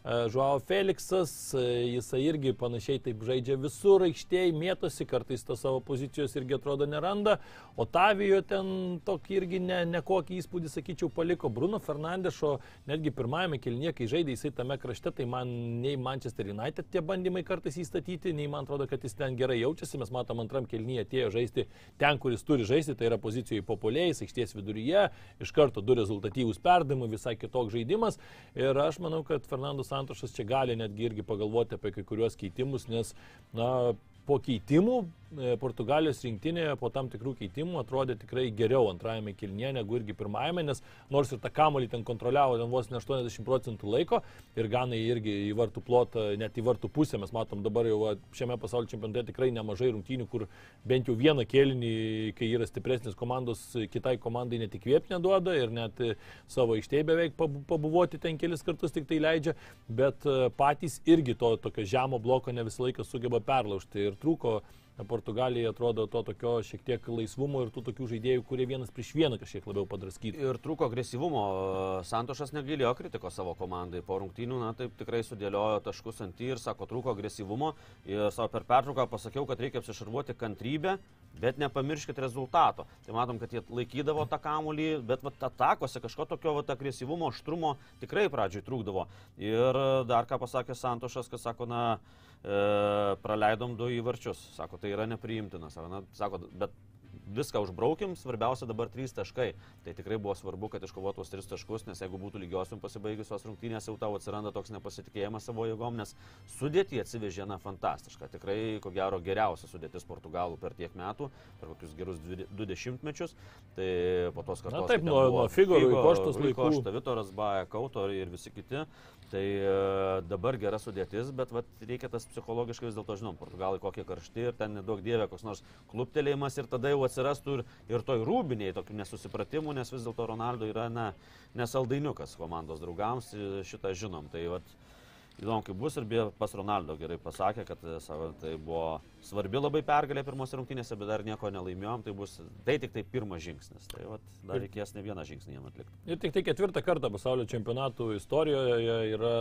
Žuao Felixas, e, jisai irgi panašiai taip žaidžia visur aikštėje, mėtosi, kartais to savo pozicijos irgi atrodo neranda. Otavijo ten tokį irgi ne, nekokį įspūdį, sakyčiau, paliko. Bruno Fernandešo netgi pirmajame kelnie, kai žaidė jisai tame krašte, tai man nei Manchester United tie bandymai kartais įstatyti, nei man atrodo, kad jis ten gerai jaučiasi. Mes matom antram kelnyje atėjo žaisti ten, kur jis turi žaisti, tai yra pozicijoje populiais, aikštės viduryje, iš karto du rezultatyvūs perdavimai, visai kitoks žaidimas. Ir aš manau, kad Fernandas Santošas čia gali netgi irgi pagalvoti apie kai kuriuos keitimus, nes, na, po keitimų Portugalijos rinktinėje po tam tikrų keitimų atrodė tikrai geriau antrajame kilnie negu irgi pirmajame, nes nors ir tą kamolį ten kontroliavo ten vos ne 80 procentų laiko ir ganai irgi į vartų plotą, net į vartų pusę mes matom dabar jau šiame pasaulio čempionate tikrai nemažai rungtynių, kur bent jau vieną kėlinį, kai yra stipresnės komandos, kitai komandai net įkvėpti neduoda ir net e, savo aikštėje beveik pabu- pabuvoti ten kelis kartus tik tai leidžia, bet e, patys irgi to tokio žemo bloko ne visą laiką sugeba perlaužti ir trūko Portugalija atrodo to tokio šiek tiek laisvumo ir tų tokių žaidėjų, kurie vienas prieš vieną kažkiek labiau padraskyti. Ir trūko agresyvumo. Santošas negailėjo kritikos savo komandai. Po rungtynių, na taip tikrai sudėliojo taškus ant į ir sako, trūko agresyvumo. Ir savo per pertrauką pasakiau, kad reikia apsišarvuoti kantrybę, bet nepamirškit rezultato. Tai matom, kad jie laikydavo tą kamulį, bet vat, atakose kažko tokio vat, agresyvumo, aštrumo tikrai pradžioj trūkdavo. Ir dar ką pasakė Santošas, kad sako, na, praleidom du įvarčius. Sako, tai yra nepriimtina. Sako, na, sako, bet viską užbraukim, svarbiausia dabar trys taškai. Tai tikrai buvo svarbu, kad iškovotos tris taškus, nes jeigu būtų lygiosiam pasibaigusios rungtynės, jau tau atsiranda toks nepasitikėjimas savo jėgom, nes sudėtį atsivežė na fantastiška. Tikrai, ko gero, geriausia sudėtis Portugalų per tiek metų, per kokius gerus dvi- du dešimtmečius. Tai po tos kartos. taip, kai ten nuo- nuo Figo, Koštos laikų. Košta, Vitoras Baja, Kauto ir visi kiti. Tai e, dabar gera sudėtis, bet vat, reikia tas psichologiškai vis dėlto žinom, portugalai kokie karšti ir ten nedaug dievė koks nors kluptelėjimas ir tada jau atsirastų ir, ir toj rūbiniai tokių nesusipratimų, nes vis dėlto Ronaldo yra na, nesaldainiukas komandos draugams, šitą žinom. Tai vat, įdomu, kaip bus ir beje pas Ronaldo gerai pasakė, kad e, savo, tai buvo svarbi labai pergalė pirmose rungtynėse, bet dar nieko nelaimėjom, tai bus tai tik tai pirmas žingsnis. Tai vat, dar reikės ne vieną žingsnį jam atlikti. Ir tik tai ketvirtą kartą pasaulio čempionatų istorijoje yra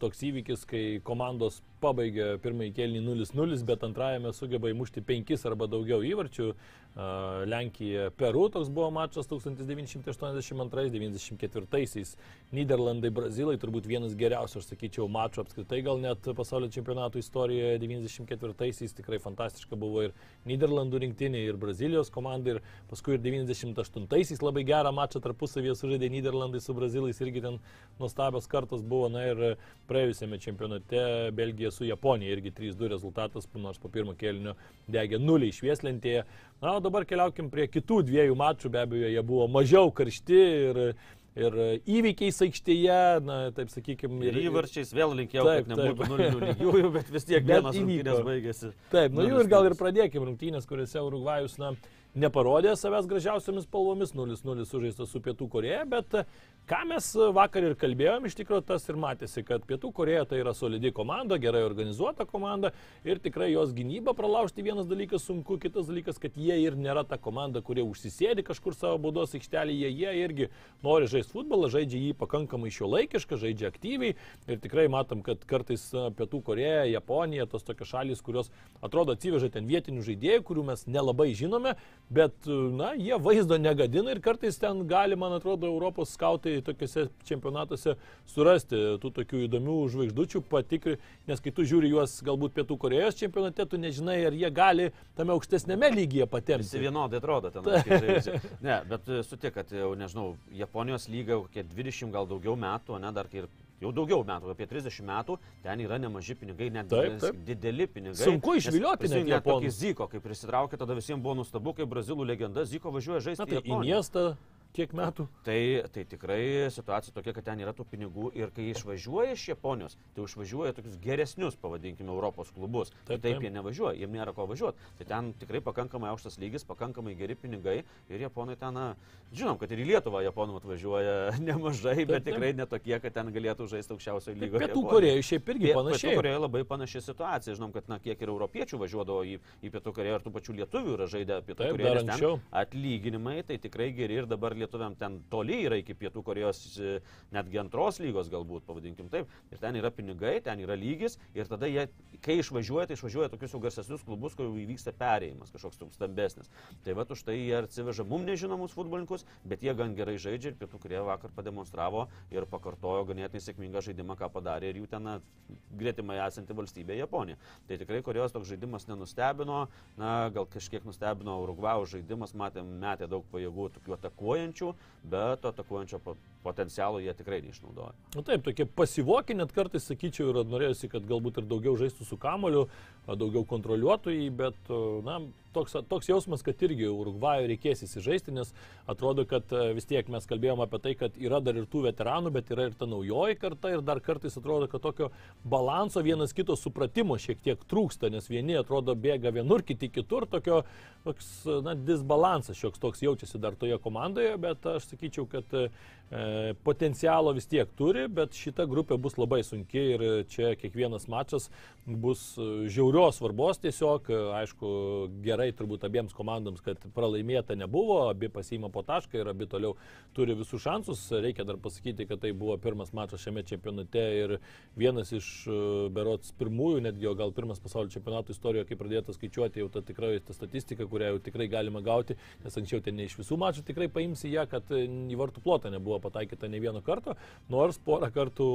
toks įvykis, kai komandos pabaigia pirmąjį kelnį 0-0, bet antrajame sugeba įmušti 5 arba daugiau įvarčių. Lenkija, Peru toks buvo mačas 1982-94. Niderlandai, Brazilai turbūt vienas geriausių, aš sakyčiau, mačų apskritai, gal net pasaulio čempionato istorijoje 94-aisiais tikrai fantastiška buvo ir Niderlandų rinktinė, ir Brazilijos komanda, ir paskui ir 98-aisiais labai gerą mačą tarpusavėje sužaidė Niderlandai su Brazilais, irgi ten nuostabios kartos buvo, na ir praėjusiame čempionate Belgija su Japonija irgi 3-2 rezultatas, nors po pirmo kėlinio degė 0 išvieslentėje. Na, dabar keliaukim prie kitų dviejų mačų, be abejo, jie buvo mažiau karšti ir, ir įvykiais aikštėje, na, taip sakykime. Ir įvarčiais vėl linkėjau, Taip, kad nebūtų nulinių lygiųjų, bet vis tiek vienas rungtynės baigėsi. Taip, nu jų ir gal ir 0-0. pradėkime rungtynės, kuriuose Urugvajus, na, neparodė savęs gražiausiamis spalvomis, 0-0 sužaistas su Pietų Koreja, bet ką mes vakar ir kalbėjom, iš tikrųjų tas ir matėsi, kad Pietų Koreja tai yra solidi komanda, gerai organizuota komanda ir tikrai jos gynyba pralaužti vienas dalykas sunku, kitas dalykas, kad jie ir nėra ta komanda, kurie užsisėdi kažkur savo baudos aikštelėje, jie irgi nori žaisti futbolą, žaidžia jį pakankamai šiuolaikišką, žaidžia aktyviai ir tikrai matom, kad kartais e, Pietų Koreja, Japonija, tos tokios šalis, kurios atrodo atsiveža ten vietinių žaidėjų, kurių mes nelabai žinome, bet, na, jie vaizdo negadina ir kartais ten gali, man atrodo, Europos skautai tokiuose čempionatuose surasti tų tokių įdomių žvaigždučių, patikri, nes kai tu žiūri juos galbūt Pietų Korejos čempionate, tu nežinai, ar jie gali tame aukštesnėme lygyje Visi patemti. vienodai atrodo ten. Ne, bet e, sutik, kad jau, nežinau, Japonijos lyga kokie 20 gal daugiau metų, ne, dar kai ir jau daugiau metų, apie 30 metų, ten yra nemaži pinigai, net Taip, taip. dideli pinigai. Sunku išvilioti net japonus. Ziko, kai prisitraukė, tada visiems buvo nustabu, kai brazilų legenda Ziko važiuoja žaisti Na tai į miestą kiek metų? Tai, tai tikrai situacija tokia, kad ten yra tų pinigų ir kai išvažiuoja iš Japonijos, tai išvažiuoja tokius geresnius, pavadinkime, Europos klubus. Taip, Taip, taip jie nevažiuoja, jiems nėra ko važiuoti. Tai ten tikrai pakankamai aukštas lygis, pakankamai geri pinigai ir Japonai ten, na, žinom, kad ir į Lietuvą Japonų atvažiuoja nemažai, Taip, bet tikrai netokie, kad ten galėtų žaisti aukščiausio lygio. Pietų. Koreja šiaip irgi Pie- Pietų panašiai. Korėjoje labai panaši situacija. Žinom, kad na, kiek ir europiečių važiuodavo į, į Pietų Koreją ir tų pačių lietuvių yra žaidę Pietų anksčiau. Atlyginimai tai tikrai geri ir dabar lietuviam ten toli yra iki Pietų Korejos e, netgi antros lygos galbūt, pavadinkim taip. Ir ten yra pinigai, ten yra lygis ir tada jie, kai išvažiuoja, tai išvažiuoja tokius jau garsesnius klubus, kur jau įvyksta perėjimas kažkoks stambesnis. Tai va už tai jie atsiveža mum nežinomus futbolininkus, bet jie gan gerai žaidžia ir Pietų Koreja vakar pademonstravo ir pakartojo ganėtinai sėkmingą žaidimą, ką padarė ir jų ten na, gretimai esanti valstybė Japonija. Tai tikrai Korejos toks žaidimas nenustebino, na gal kažkiek nustebino Urugvajaus žaidimas, matėm, metė daug pajėgų tokių atakuojančių, bet atakuojančio po- potencialo jie tikrai neišnaudoja. Na taip, tokie pasivokiai, net kartais sakyčiau, ir norėjusi, kad galbūt ir daugiau žaistų su kamoliu, daugiau kontroliuotų jį, bet, na, toks, toks jausmas, kad irgi Urugvajų reikės įsižaisti, nes atrodo, kad a, vis tiek mes kalbėjome apie tai, kad yra dar ir tų veteranų, bet yra ir ta naujoji karta ir dar kartais atrodo, kad tokio balanso vienas kito supratimo šiek tiek trūksta, nes vieni atrodo bėga vienur, kiti kitur, tokio toks, na, disbalansas šioks toks jaučiasi dar toje komandoje, bet aš sakyčiau, kad e, potencialo vis tiek turi, bet šita grupė bus labai sunki ir čia kiekvienas mačas bus e, žiaurios svarbos tiesiog, e, aišku, gerai turbūt abiems komandams, kad pralaimėta nebuvo, abi pasiima po tašką ir abi toliau turi visus šansus. Reikia dar pasakyti, kad tai buvo pirmas mačas šiame čempionate ir vienas iš e, berots pirmųjų, netgi o gal pirmas pasaulio čempionato istorijoje, kai pradėta skaičiuoti jau ta tikrai ta statistika, kurią jau tikrai galima gauti, nes anksčiau ten ne iš visų mačų tikrai paimsi ją, kad į vartų plotą nebuvo pataikyta ne vieno karto, nors porą kartų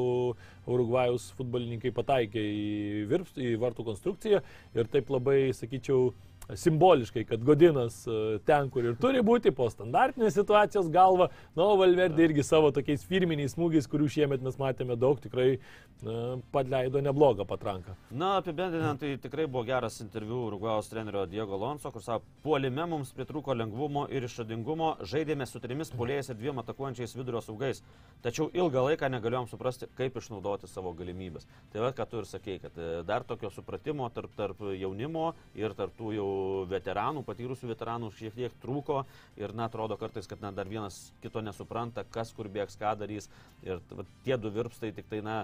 Urugvajus futbolininkai pataikė į, virps, į vartų konstrukciją ir taip labai, sakyčiau, simboliškai, kad Godinas e, ten, kur ir turi būti, po standartinės situacijos galva, na, o Valverdė irgi savo tokiais firminiais smūgiais, kurių šiemet mes matėme daug, tikrai na, padleido neblogą patranką. Na, apibendrinant, tai tikrai buvo geras interviu Urugvajos trenerio Diego Lonso, kur savo puolime mums pritruko lengvumo ir išradingumo, žaidėme su trimis puolėjais ir dviem atakuojančiais vidurio saugais. Tačiau ilgą laiką negalėjom suprasti, kaip išnaudoti savo galimybės. Tai va, ką tu ir sakei, kad e, dar tokio supratimo tarp, tarp jaunimo ir tarp tų jau veteranų, patyrusių veteranų šiek tiek trūko ir, na, atrodo kartais, kad na, dar vienas kito nesupranta, kas kur bėgs, ką darys. Ir va, tie du virpstai tik tai, na,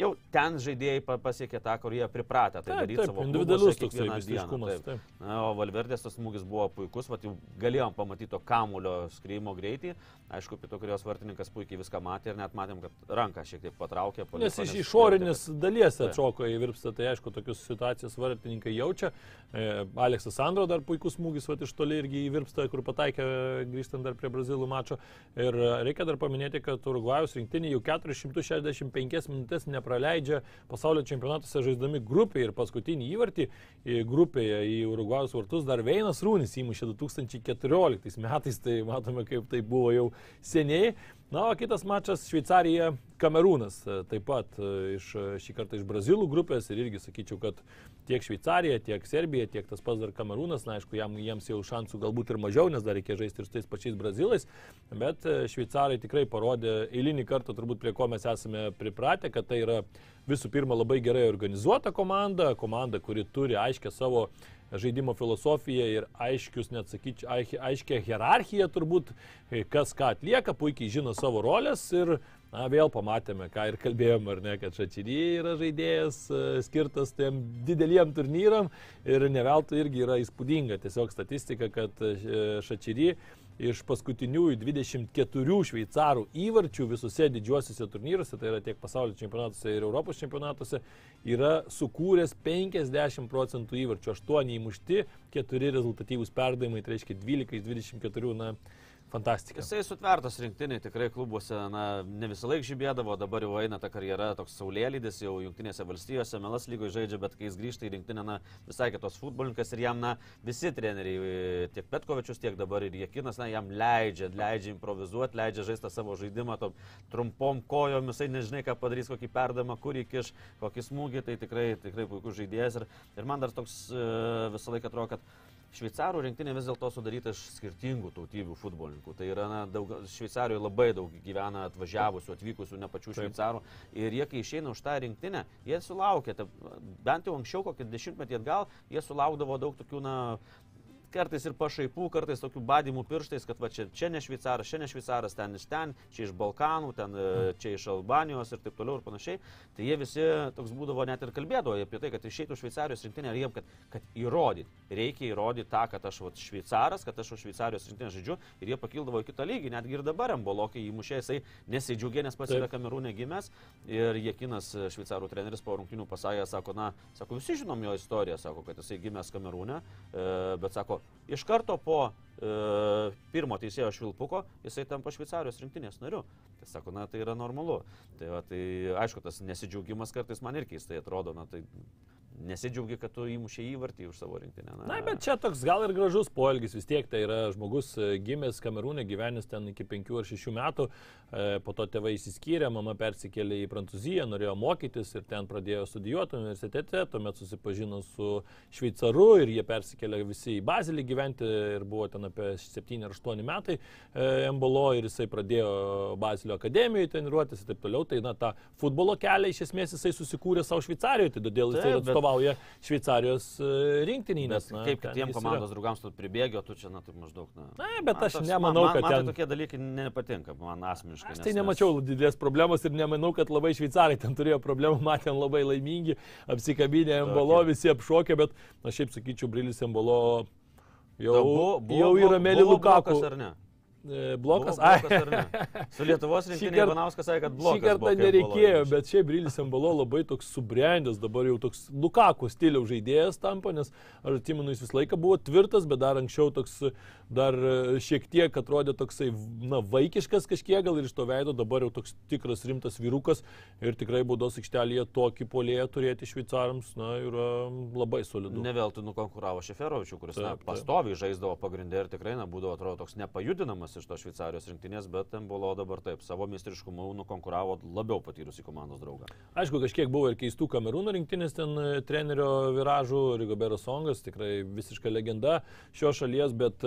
jau ten žaidėjai pa- pasiekė tą, kur jie pripratę. Tai daryti savo toksai kiekvieną dieną, taip. taip. Na, o Valverdės tas smūgis buvo puikus, vat, jau galėjom pamatyti to kamulio skrymo greitį. Aišku, pietų kurios vartininkas puikiai viską matė ir net matėm, kad ranką šiek tiek patraukė. paliko, Nes iš išorinės dalies atšoko į virpstą, tai aišku, tokius situacijas vartininkai jaučia. E, Aleksas Sandro dar puikus smūgis, va iš toli irgi į virpstą, kur pataikė grįžtant dar prie Brazilų mačo. Ir reikia dar paminėti, kad Urugvajus rinktinė jau 465 minutės nepraleidžia pasaulio čempionatuose žaisdami grupėje ir paskutinį įvartį grupėje į Urugvajus vartus dar Veinas Rūnis įmušė 2014 metais, tai matome, kaip tai buvo jau seniai. Na, o kitas mačas Šveicarija Kamerūnas, taip pat e, iš, e, šį kartą iš Brazilų grupės ir irgi sakyčiau, kad tiek Šveicarija, tiek Serbija, tiek tas pats dar Kamerūnas, na aišku, jam, jiems jau šansų galbūt ir mažiau, nes dar reikia žaisti ir su tais pačiais Brazilais, bet e, Šveicarai tikrai parodė eilinį kartą, turbūt prie ko mes esame pripratę, kad tai yra visų pirma labai gerai organizuota komanda, komanda, kuri turi aiškę savo žaidimo filosofiją ir aiškius, net sakyčiau, aiš- aiškę hierarchiją turbūt, e, kas ką atlieka, puikiai žino savo rolės ir Na, vėl pamatėme, ką ir kalbėjom, ar ne, kad Šačyry yra žaidėjas e, skirtas tiem dideliem turnyram ir neveltui irgi yra įspūdinga tiesiog statistika, kad e, Šačyry iš paskutiniųjų 24 šveicarų įvarčių visose didžiuosiuose turnyruose, tai yra tiek pasaulio čempionatuose ir Europos čempionatuose, yra sukūręs 50 procentų įvarčių, 8 įmušti, 4 rezultatyvūs perdavimai, tai reiškia 12 iš 24, na, fantastika. Jisai sutvertas rinktiniai, tikrai klubuose, na, ne visą laiką žibėdavo, dabar jau eina ta karjera, toks saulėlydis, jau Junktinėse valstijose, Melas lygoje žaidžia, bet kai jis grįžta į rinktinę, na, visai kitos futbolininkas ir jam, na, visi treneriai, tiek Petkovičius, tiek dabar ir Jekinas, na, jam leidžia, leidžia improvizuoti, leidžia žaisti savo žaidimą, tom trumpom kojom, jisai nežinai, ką padarys, kokį perdamą, kur įkiš, kokį smūgį, tai tikrai, tikrai puikus žaidėjas. Ir, ir man dar toks e, visą laiką atrodo, kad Šveicarų rinktinė vis dėlto sudaryta iš skirtingų tautybių futbolininkų. Tai yra, na, daug, Šveicarijoje labai daug gyvena atvažiavusių, atvykusių, ne pačių Taip. šveicarų. Ir jie, kai išeina už tą rinktinę, jie sulaukia, ta, bent jau anksčiau, kokį dešimtmetį atgal, jie sulaukdavo daug tokių, na, kartais ir pašaipų, kartais tokių badimų pirštais, kad va čia, čia ne šveicaras, čia ne šveicaras, ten iš ten, čia iš Balkanų, ten e, čia iš Albanijos ir taip toliau ir panašiai. Tai jie visi toks būdavo net ir kalbėdavo apie tai, kad išeitų Šveicarijos rinktinė ir jiem, kad, kad įrodyti, reikia įrodyti tą, kad aš va, šveicaras, kad aš už Šveicarijos rinktinę žaidžiu ir jie pakildavo į kitą lygį, netgi ir dabar Embolokai įmušė, jisai nesidžiaugė, nes pats yra Kamerūne gimęs ir Jekinas, e, šveicarų treneris po rungtinių pasakė, sako, na, sako, visi žinom jo istoriją, sako, kad jisai gimęs Kamerūne, e, bet sako, iš karto po e, pirmo teisėjo švilpuko jisai tampa Šveicarijos rinktinės nariu. Tai sako, na tai yra normalu. Tai, va, tai aišku, tas nesidžiaugimas kartais man ir keistai atrodo, na tai nesidžiaugi, kad tu įmušė įvartį už savo rinktinę. Na, bet čia toks gal ir gražus poelgis vis tiek, tai yra žmogus e, gimęs Kamerūne, gyvenęs ten iki 5 ar 6 metų, e, po to tėvai įsiskyrė, mama persikėlė į Prancūziją, norėjo mokytis ir ten pradėjo studijuoti universitete, tuomet susipažino su šveicaru ir jie persikėlė visi į Bazilį gyventi ir buvo ten apie 7 ar 8 metai Embolo ir jisai pradėjo Bazilio akademijoje treniruotis ir taip toliau, tai na tą futbolo kelią iš esmės jisai susikūrė savo Šveicarijoje, tai todėl jisai bet- atstovauja Šveicarijos e, rinktinį. Nes, na, kaip ten kitiem jis yra. komandos draugams tu pribėgio, tu čia, na, taip maždaug, na. Na, bet Man aš toks- nemanau, man, kad man, man ten- tai tokie dalykai nepatinka, man asmeniškai. Aš nes- tai nes- nemačiau didelės problemos ir nemanau, kad labai šveicarai ten turėjo problemų, matėm labai laimingi, apsikabinę Embolo, visi apšokę, bet aš šiaip sakyčiau, Brilis Embolo jau, Da, buvo- buvo- jau yra Meli Lukaku. blokas ar ne? Blokas, ai. blokas ne? Su Lietuvos Šį rinktinė Ivanauskas sakė, kad Šį blokas. kartą buvo, kai nereikėjo, bet šiaip Brilis Embolo labai toks subrendęs, dabar jau toks Lukaku stiliaus žaidėjas tampa, nes aš atsimenu, jis visą laiką buvo tvirtas, bet dar anksčiau toks, dar e, šiek tiek atrodė toksai, na, vaikiškas kažkiek gal ir iš to veido, dabar jau toks tikras rimtas vyrukas ir tikrai baudos aikštelėje tokį polėją turėti šveicarams, na, yra labai solidu. Ne veltui nukonkuravo Šeferovičių, kuris na, Taip, taip. pastoviai žaisdavo pagrindę ir tikrai na, būdavo, atrodo, toks nepajudinamas iš to Šveicarijos rinktinės, bet buvo dabar taip, savo mistriškumu nukonkuravo labiau patyrusį komandos draugą. Aišku, kažkiek buvo ir keistų kamerūnų rinktinės ten e, trenerio viražų, Rigoberas Songas, tikrai visiška legenda šios šalies, bet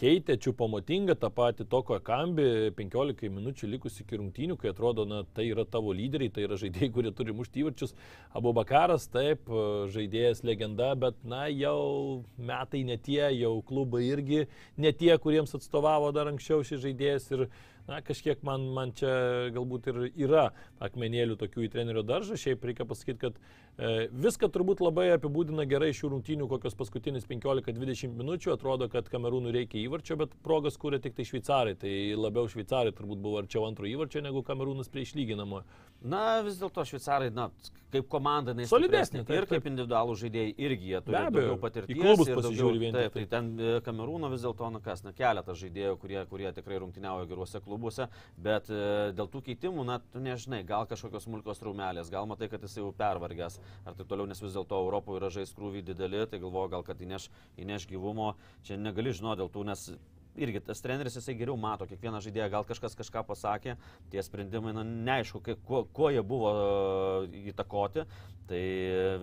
keitė čiupamotingą tą patį toko kambi 15 minučių likus iki rungtynių, kai atrodo, na, tai yra tavo lyderiai, tai yra žaidėjai, kurie turi mušti įvarčius. Abu Bakaras, taip, žaidėjas legenda, bet, na, jau metai ne tie, jau klubai irgi ne tie, kuriems atstovavo dar anksčiau šis žaidėjas ir na, kažkiek man, man čia galbūt ir yra akmenėlių tokių į trenerio daržą. Šiaip reikia pasakyti, kad viską turbūt labai apibūdina gerai šių rungtynių, kokios paskutinis 15-20 minučių. Atrodo, kad kamerūnų reikia įvarčio, bet progas kūrė tik tai šveicarai. Tai labiau šveicarai turbūt buvo arčiau antro įvarčio negu kamerūnas prie išlyginamo. Na, vis dėlto šveicarai, na, kaip komanda, jinai Solidesnė, taip, Ir kaip individualų žaidėjai irgi jie turi Be abejo, daugiau į patirties. klubus ir pasižiūri vien Taip, tai ten e, Kamerūno vis dėlto, na kas, na keletas žaidėjų, kurie, kurie tikrai rungtyniauja geruose klubuose, bet e, dėl tų keitimų, na, tu nežinai, gal kažkokios smulkios raumelės, gal matai, kad jis jau pervargęs, ar taip toliau, nes vis dėlto Europoje yra žais krūviai dideli, tai galvoju, gal kad įneš, įneš gyvumo, čia negali žinoti dėl tų, nes irgi tas treneris jisai geriau mato kiekvieną žaidėją, gal kažkas kažką pasakė, tie sprendimai, na, neaišku, kai, kuo, kuo jie buvo e, įtakoti, tai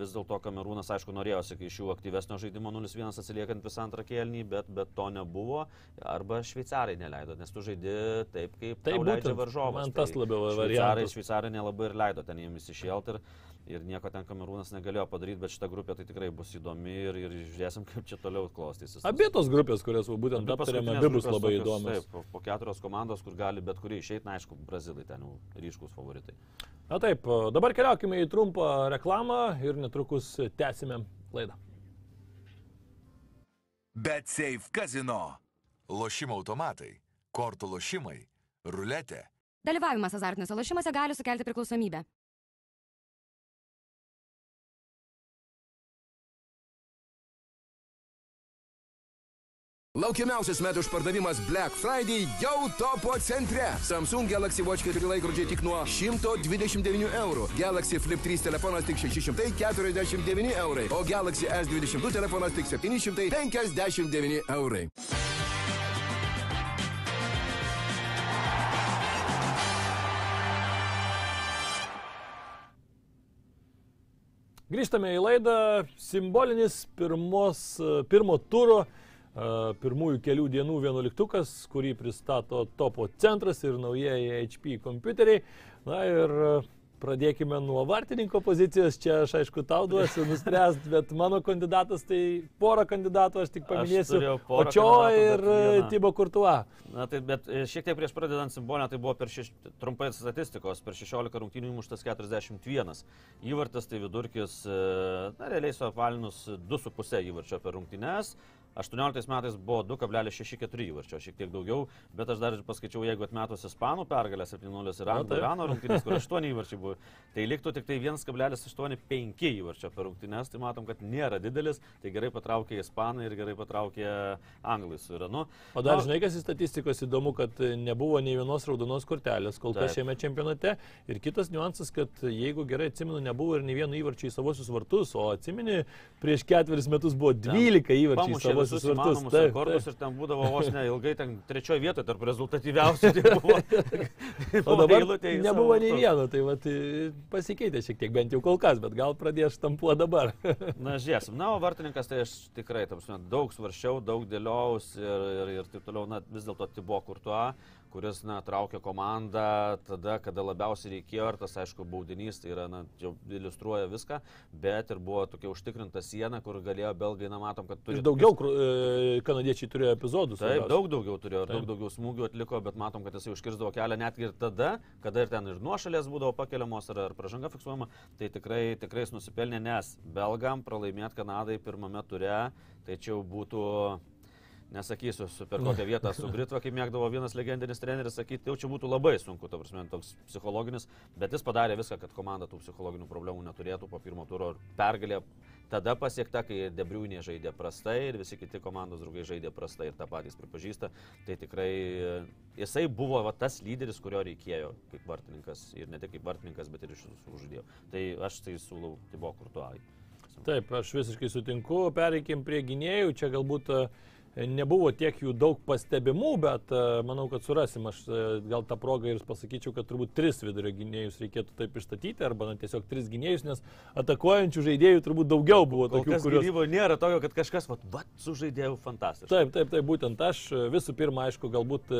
vis dėlto Kamerūnas, aišku, norėjosi iš jų aktyvesnio žaidimo 0-1 atsiliekant visą antrą kėlinį, bet, bet to nebuvo, arba šveicarai neleido, nes tu žaidi taip, kaip tau leidžia varžovas. Man tas Tai labiau šveicarai, variantas. šveicarai nelabai ir leido ten jiems išėlti. Ir, Ir nieko ten Kamerūnas negalėjo padaryti, bet šita grupė tai tikrai bus įdomi ir, ir žiūrėsim, kaip čia toliau klostysis. Abi tos grupės, kurias būtent aptarėme, abi bus labai įdomios. Taip, po, keturios komandos, kur gali bet kurį išeiti, na aišku, brazilai ten jau ryškus favoritai. Na taip, dabar keliaukime į trumpą reklamą ir netrukus tęsime laidą. BetSafe kazino. Lošimo automatai, kortų lošimai, ruletė. Dalyvavimas azartiniuose lošimuose gali sukelti priklausomybę. Laukiamiausias metų išpardavimas Black Friday jau topo centre. Samsung Galaxy Watch 4 laikrodžiai tik nuo 129 eurų. Galaxy Flip 3 telefonas tik 649 eurai. O Galaxy S22 telefonas tik 759 eurai. Grįžtame į laidą. Simbolinis pirmos, pirmo turo, pirmųjų kelių dienų vienuoliktukas, kurį pristato Topo centras ir naujieji HP kompiuteriai. Na ir pradėkime nuo vartininko pozicijos. Čia aš aišku tau duosiu nuspręsti, bet mano kandidatas tai porą kandidatų aš tik paminėsiu. porą Očio ir. Tibo Kurtuva. Na tai, bet e, šiek tiek prieš pradedant simbolinę, tai buvo per šeš... trumpai statistikos, per 16 rungtynių įmuštas 41. Įvartas tai vidurkis, e, na realiai suapvalinus 2,5 įvarčio per rungtynes. 18 metais buvo 2,64 įvarčio, šiek tiek daugiau, bet aš dar ir paskaičiau, jeigu atmetus Ispanų pergalę 7-0 ir. Irano rungtynės, kur 8 įvarčiai buvo, tai liktų tik tai 1,85 įvarčio per rungtynes, tai matom, kad nėra didelis, tai gerai patraukė Ispanai ir gerai patraukė Anglai su Iranu. O dar Na, žinai, kas iš statistikos įdomu, kad nebuvo nei vienos raudonos kortelės kol kas šiame čempionate. Ir kitas niuansas, kad jeigu gerai atsimenu, nebuvo ir nei vieno įvarčio į savosius vartus, o atsimeni, prieš ketveris metus buvo 12 įvarčių į Pamušė savosius visus vartus. įmanomus rekordus ir ten būdavo vos ne ilgai, ten trečioje vietoje tarp rezultatyviausių. Tai buvo, O dabar nebuvo nei vieno, tai vat, pasikeitė šiek tiek, bent jau kol kas, bet gal pradės štampuo dabar. Na, žiūrėsim. Na, o vartininkas tai aš tikrai, tam daug svaršiau, daug dėliaus ir, ir, ir taip toliau, na, vis dėlto tai buvo kurtuo, kuris, na, traukė komandą tada, kada labiausiai reikėjo ir tas, aišku, baudinys, tai yra, na, jau iliustruoja viską, bet ir buvo tokia užtikrinta siena, kur galėjo belgai, na, matom, kad turi... Ir daugiau kru- e, kanadiečiai turėjo epizodų. Taip, svarbiausia. daug daugiau turėjo, ir Taip. daug daugiau smūgių atliko, bet matom, kad jisai užkirzdavo kelią netgi ir tada, kada ir ten ir nuošalės būdavo pakeliamos ar, ar pražanga fiksuojama, tai tikrai, tikrai jis nusipelnė, nes belgam pralaimėti Kanadai pirmame ture, tai čia jau būtų, nesakysiu, per kokią vietą su Britva, kaip mėgdavo vienas legendinis treneris sakyti, tai jau čia būtų labai sunku, ta prasme, toks psichologinis, bet jis padarė viską, kad komanda tų psichologinių problemų neturėtų po pirmo turo ir pergalė tada pasiekta, kai Debriūnė žaidė prastai ir visi kiti komandos draugai žaidė prastai ir tą patys pripažįsta, tai tikrai e, jisai buvo va, tas lyderis, kurio reikėjo kaip vartininkas ir ne tik kaip vartininkas, bet ir iš visų žaidėjų. Tai aš tai siūlau, tai buvo kurtuai. Taip, aš visiškai sutinku. Pereikim prie gynėjų. Čia galbūt e, nebuvo tiek jų daug pastebimų, bet e, manau, kad surasim. Aš e, gal tą progą ir pasakyčiau, kad turbūt tris vidurio gynėjus reikėtų taip išstatyti, arba na, tiesiog tris gynėjus, nes atakuojančių žaidėjų turbūt daugiau buvo Kol tokių, kuriuos... gynyboje nėra tokio, kad kažkas, va, va sužaidėjau fantastiškai. Taip, taip, taip, būtent aš e, visų pirma, aišku, galbūt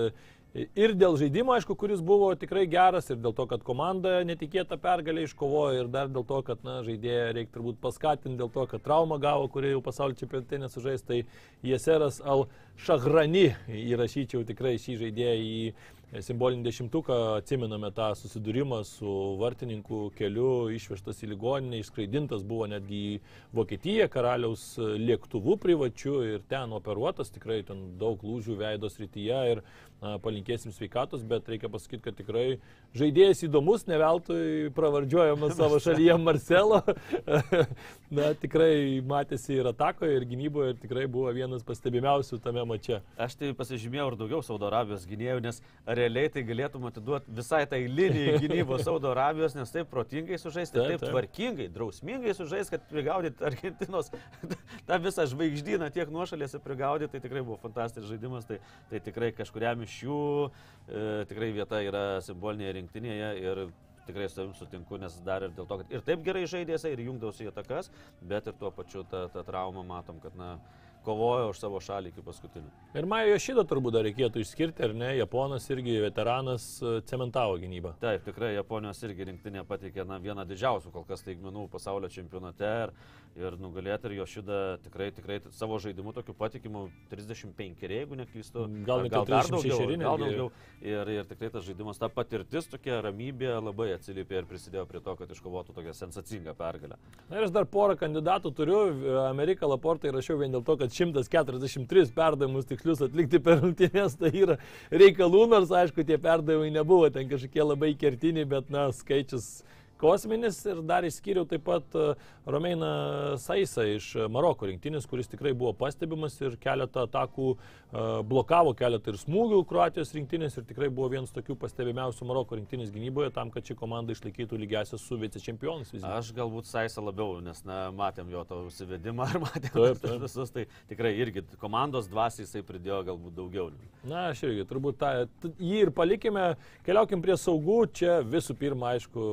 ir dėl žaidimo, aišku, kuris buvo tikrai geras, ir dėl to, kad komanda netikėtą pergalę iškovojo, ir dar dėl to, kad, na, žaidėją reikia turbūt paskatinti, dėl to, kad traumą gavo, kurie jau pasaulio čempionate nesužais, tai Jeseras Al Šahrani įrašyčiau tikrai šį žaidėją į simbolinį dešimtuką, atsimename tą susidūrimą su vartininkų keliu, išvežtas į ligoninę, išskraidintas buvo netgi į Vokietiją karaliaus lėktuvu privačiu ir ten operuotas, tikrai ten daug lūžių veidos rytyje ir palinkėsim sveikatos, bet reikia pasakyti, kad tikrai žaidėjas įdomus, ne veltui pravardžiuojamas savo šalyje Marcelo. na, tikrai matėsi ir atakoje, ir gynyboje, ir tikrai buvo vienas pastebimiausių tame mače. Aš tai pasižymėjau ir daugiau Saudo Arabijos gynėjų, nes realiai tai galėtum atiduoti visai tai linijai gynybos Saudo Arabijos, nes taip protingai sužaisti, taip, Taip, taip taip. tvarkingai, drausmingai sužaisti, kad prigaudyti Argentinos tą visą žvaigždyną tiek nuošalėse prigaudyti, tai tikrai buvo fantastiškas žaidimas, tai, tai tikrai kažkuriam iš jų. E, tikrai vieta yra simbolinėje rinktinėje ir tikrai su tavim sutinku, nes dar ir dėl to, kad ir taip gerai žaidėsi ir jungdavosi į atakas, bet ir tuo pačiu tą, tą traumą matom, kad na, kovojo už savo šalį iki paskutinio. Ir Majo Jošydą turbūt dar reikėtų išskirti, ar ne? Japonas irgi veteranas cementavo gynybą. Taip, tikrai Japonijos irgi rinktinė pateikė na, vieną didžiausių kol kas taigmenų pasaulio čempionate ir, ir nugalėti ir jo šitą tikrai, tikrai savo žaidimu tokiu patikimu 35, jeigu neklystu. Gal gal ir dar 36 daugiau. Gal daugiau. Ir, ir tikrai tas žaidimas, ta patirtis, tokia ramybė labai atsiliepė ir prisidėjo prie to, kad iškovotų tokią sensacingą pergalę. Na ir aš dar porą kandidatų turiu. Ameriką Laportą įrašiau vien dėl to, kad 143 perdavimus tikslius atlikti per rungtynės tai yra reikalų, nors aišku, tie perdavimai nebuvo ten kažkokie labai kertiniai, bet na, skaičius kosminis ir dar išskyriau taip pat e, Romeiną Saisą iš Maroko rinktinės, kuris tikrai buvo pastebimas ir keletą atakų e, blokavo, keletą ir smūgių Kroatijos rinktinės ir tikrai buvo vienas tokių pastebimiausių Maroko rinktinės gynyboje tam, kad ši komanda išlaikytų lygiasias su vicečempionais. visgi. Aš galbūt Saisą labiau, nes na, matėm jo tą užsivedimą ir matėm Taip, taip, visus, tai tikrai irgi komandos dvasiai jisai pridėjo galbūt daugiau. Na, aš irgi turbūt tą, jį ir palikime, keliaukim prie saugų, čia visų pirma, aišku,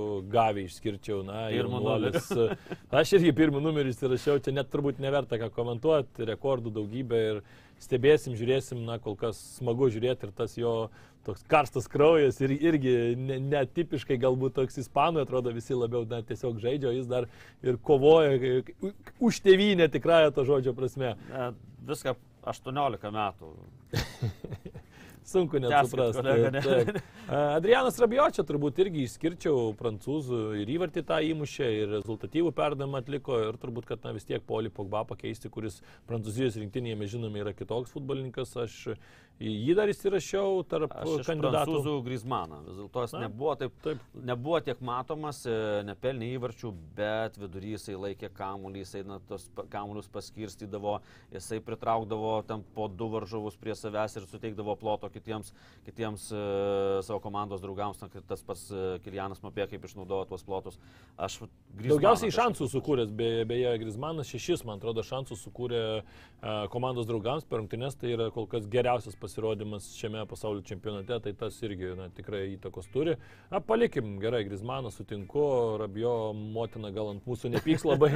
Gavi išskirčiau, na, jaunuolis. Aš irgi pirmą numerį įsirašiau, čia net turbūt neverta ką komentuoti, rekordų daugybė ir stebėsim, žiūrėsim, na, kol kas smagu žiūrėti ir tas jo toks karstas kraujas ir irgi ne- netipiškai galbūt toks ispanų, atrodo visi labiau na, tiesiog žaidžia, jis dar ir kovoja e, už tėvynę tikrąją to žodžio prasme. Viską 18 metų. Sunku net suprasti. Adrianas Rabiočia turbūt irgi išskirčiau prancūzų ir įvartį tą įmušę ir rezultatyvų perdavimą atliko ir turbūt, kad na, vis tiek Poli Pogba pakeisti, kuris prancūzijos rinktinėje, mes žinome, yra kitoks futbolininkas. Aš jį dar įsirašiau tarp kandidatų. prancūzų Grismaną. Vis dėlto jis nebuvo taip, taip. nebuvo tiek matomas, e, nepelnė įvarčių, bet vidury jisai laikė kamuolį, jisai na, tos kamuolius paskirstydavo, jisai pritraukdavo tam po du varžovus prie savęs ir suteikdavo ploto kitiems, kitiems e, savo komandos draugams, na, tas pats e, Kilianas Mapė, kaip išnaudojo tuos plotus. Aš vat Griezmanną Daugiausiai kažkaip- šansų sukūręs, beje, beje Grismanas šešis, man atrodo, šansų sukūrė a, komandos draugams per rungtynes, tai yra kol kas geriausias pasirodymas šiame pasaulio čempionate, tai tas irgi na, tikrai įtakos turi. Na, palikim gerai, Grismaną sutinku, Rabio motina gal ant mūsų nepyks labai.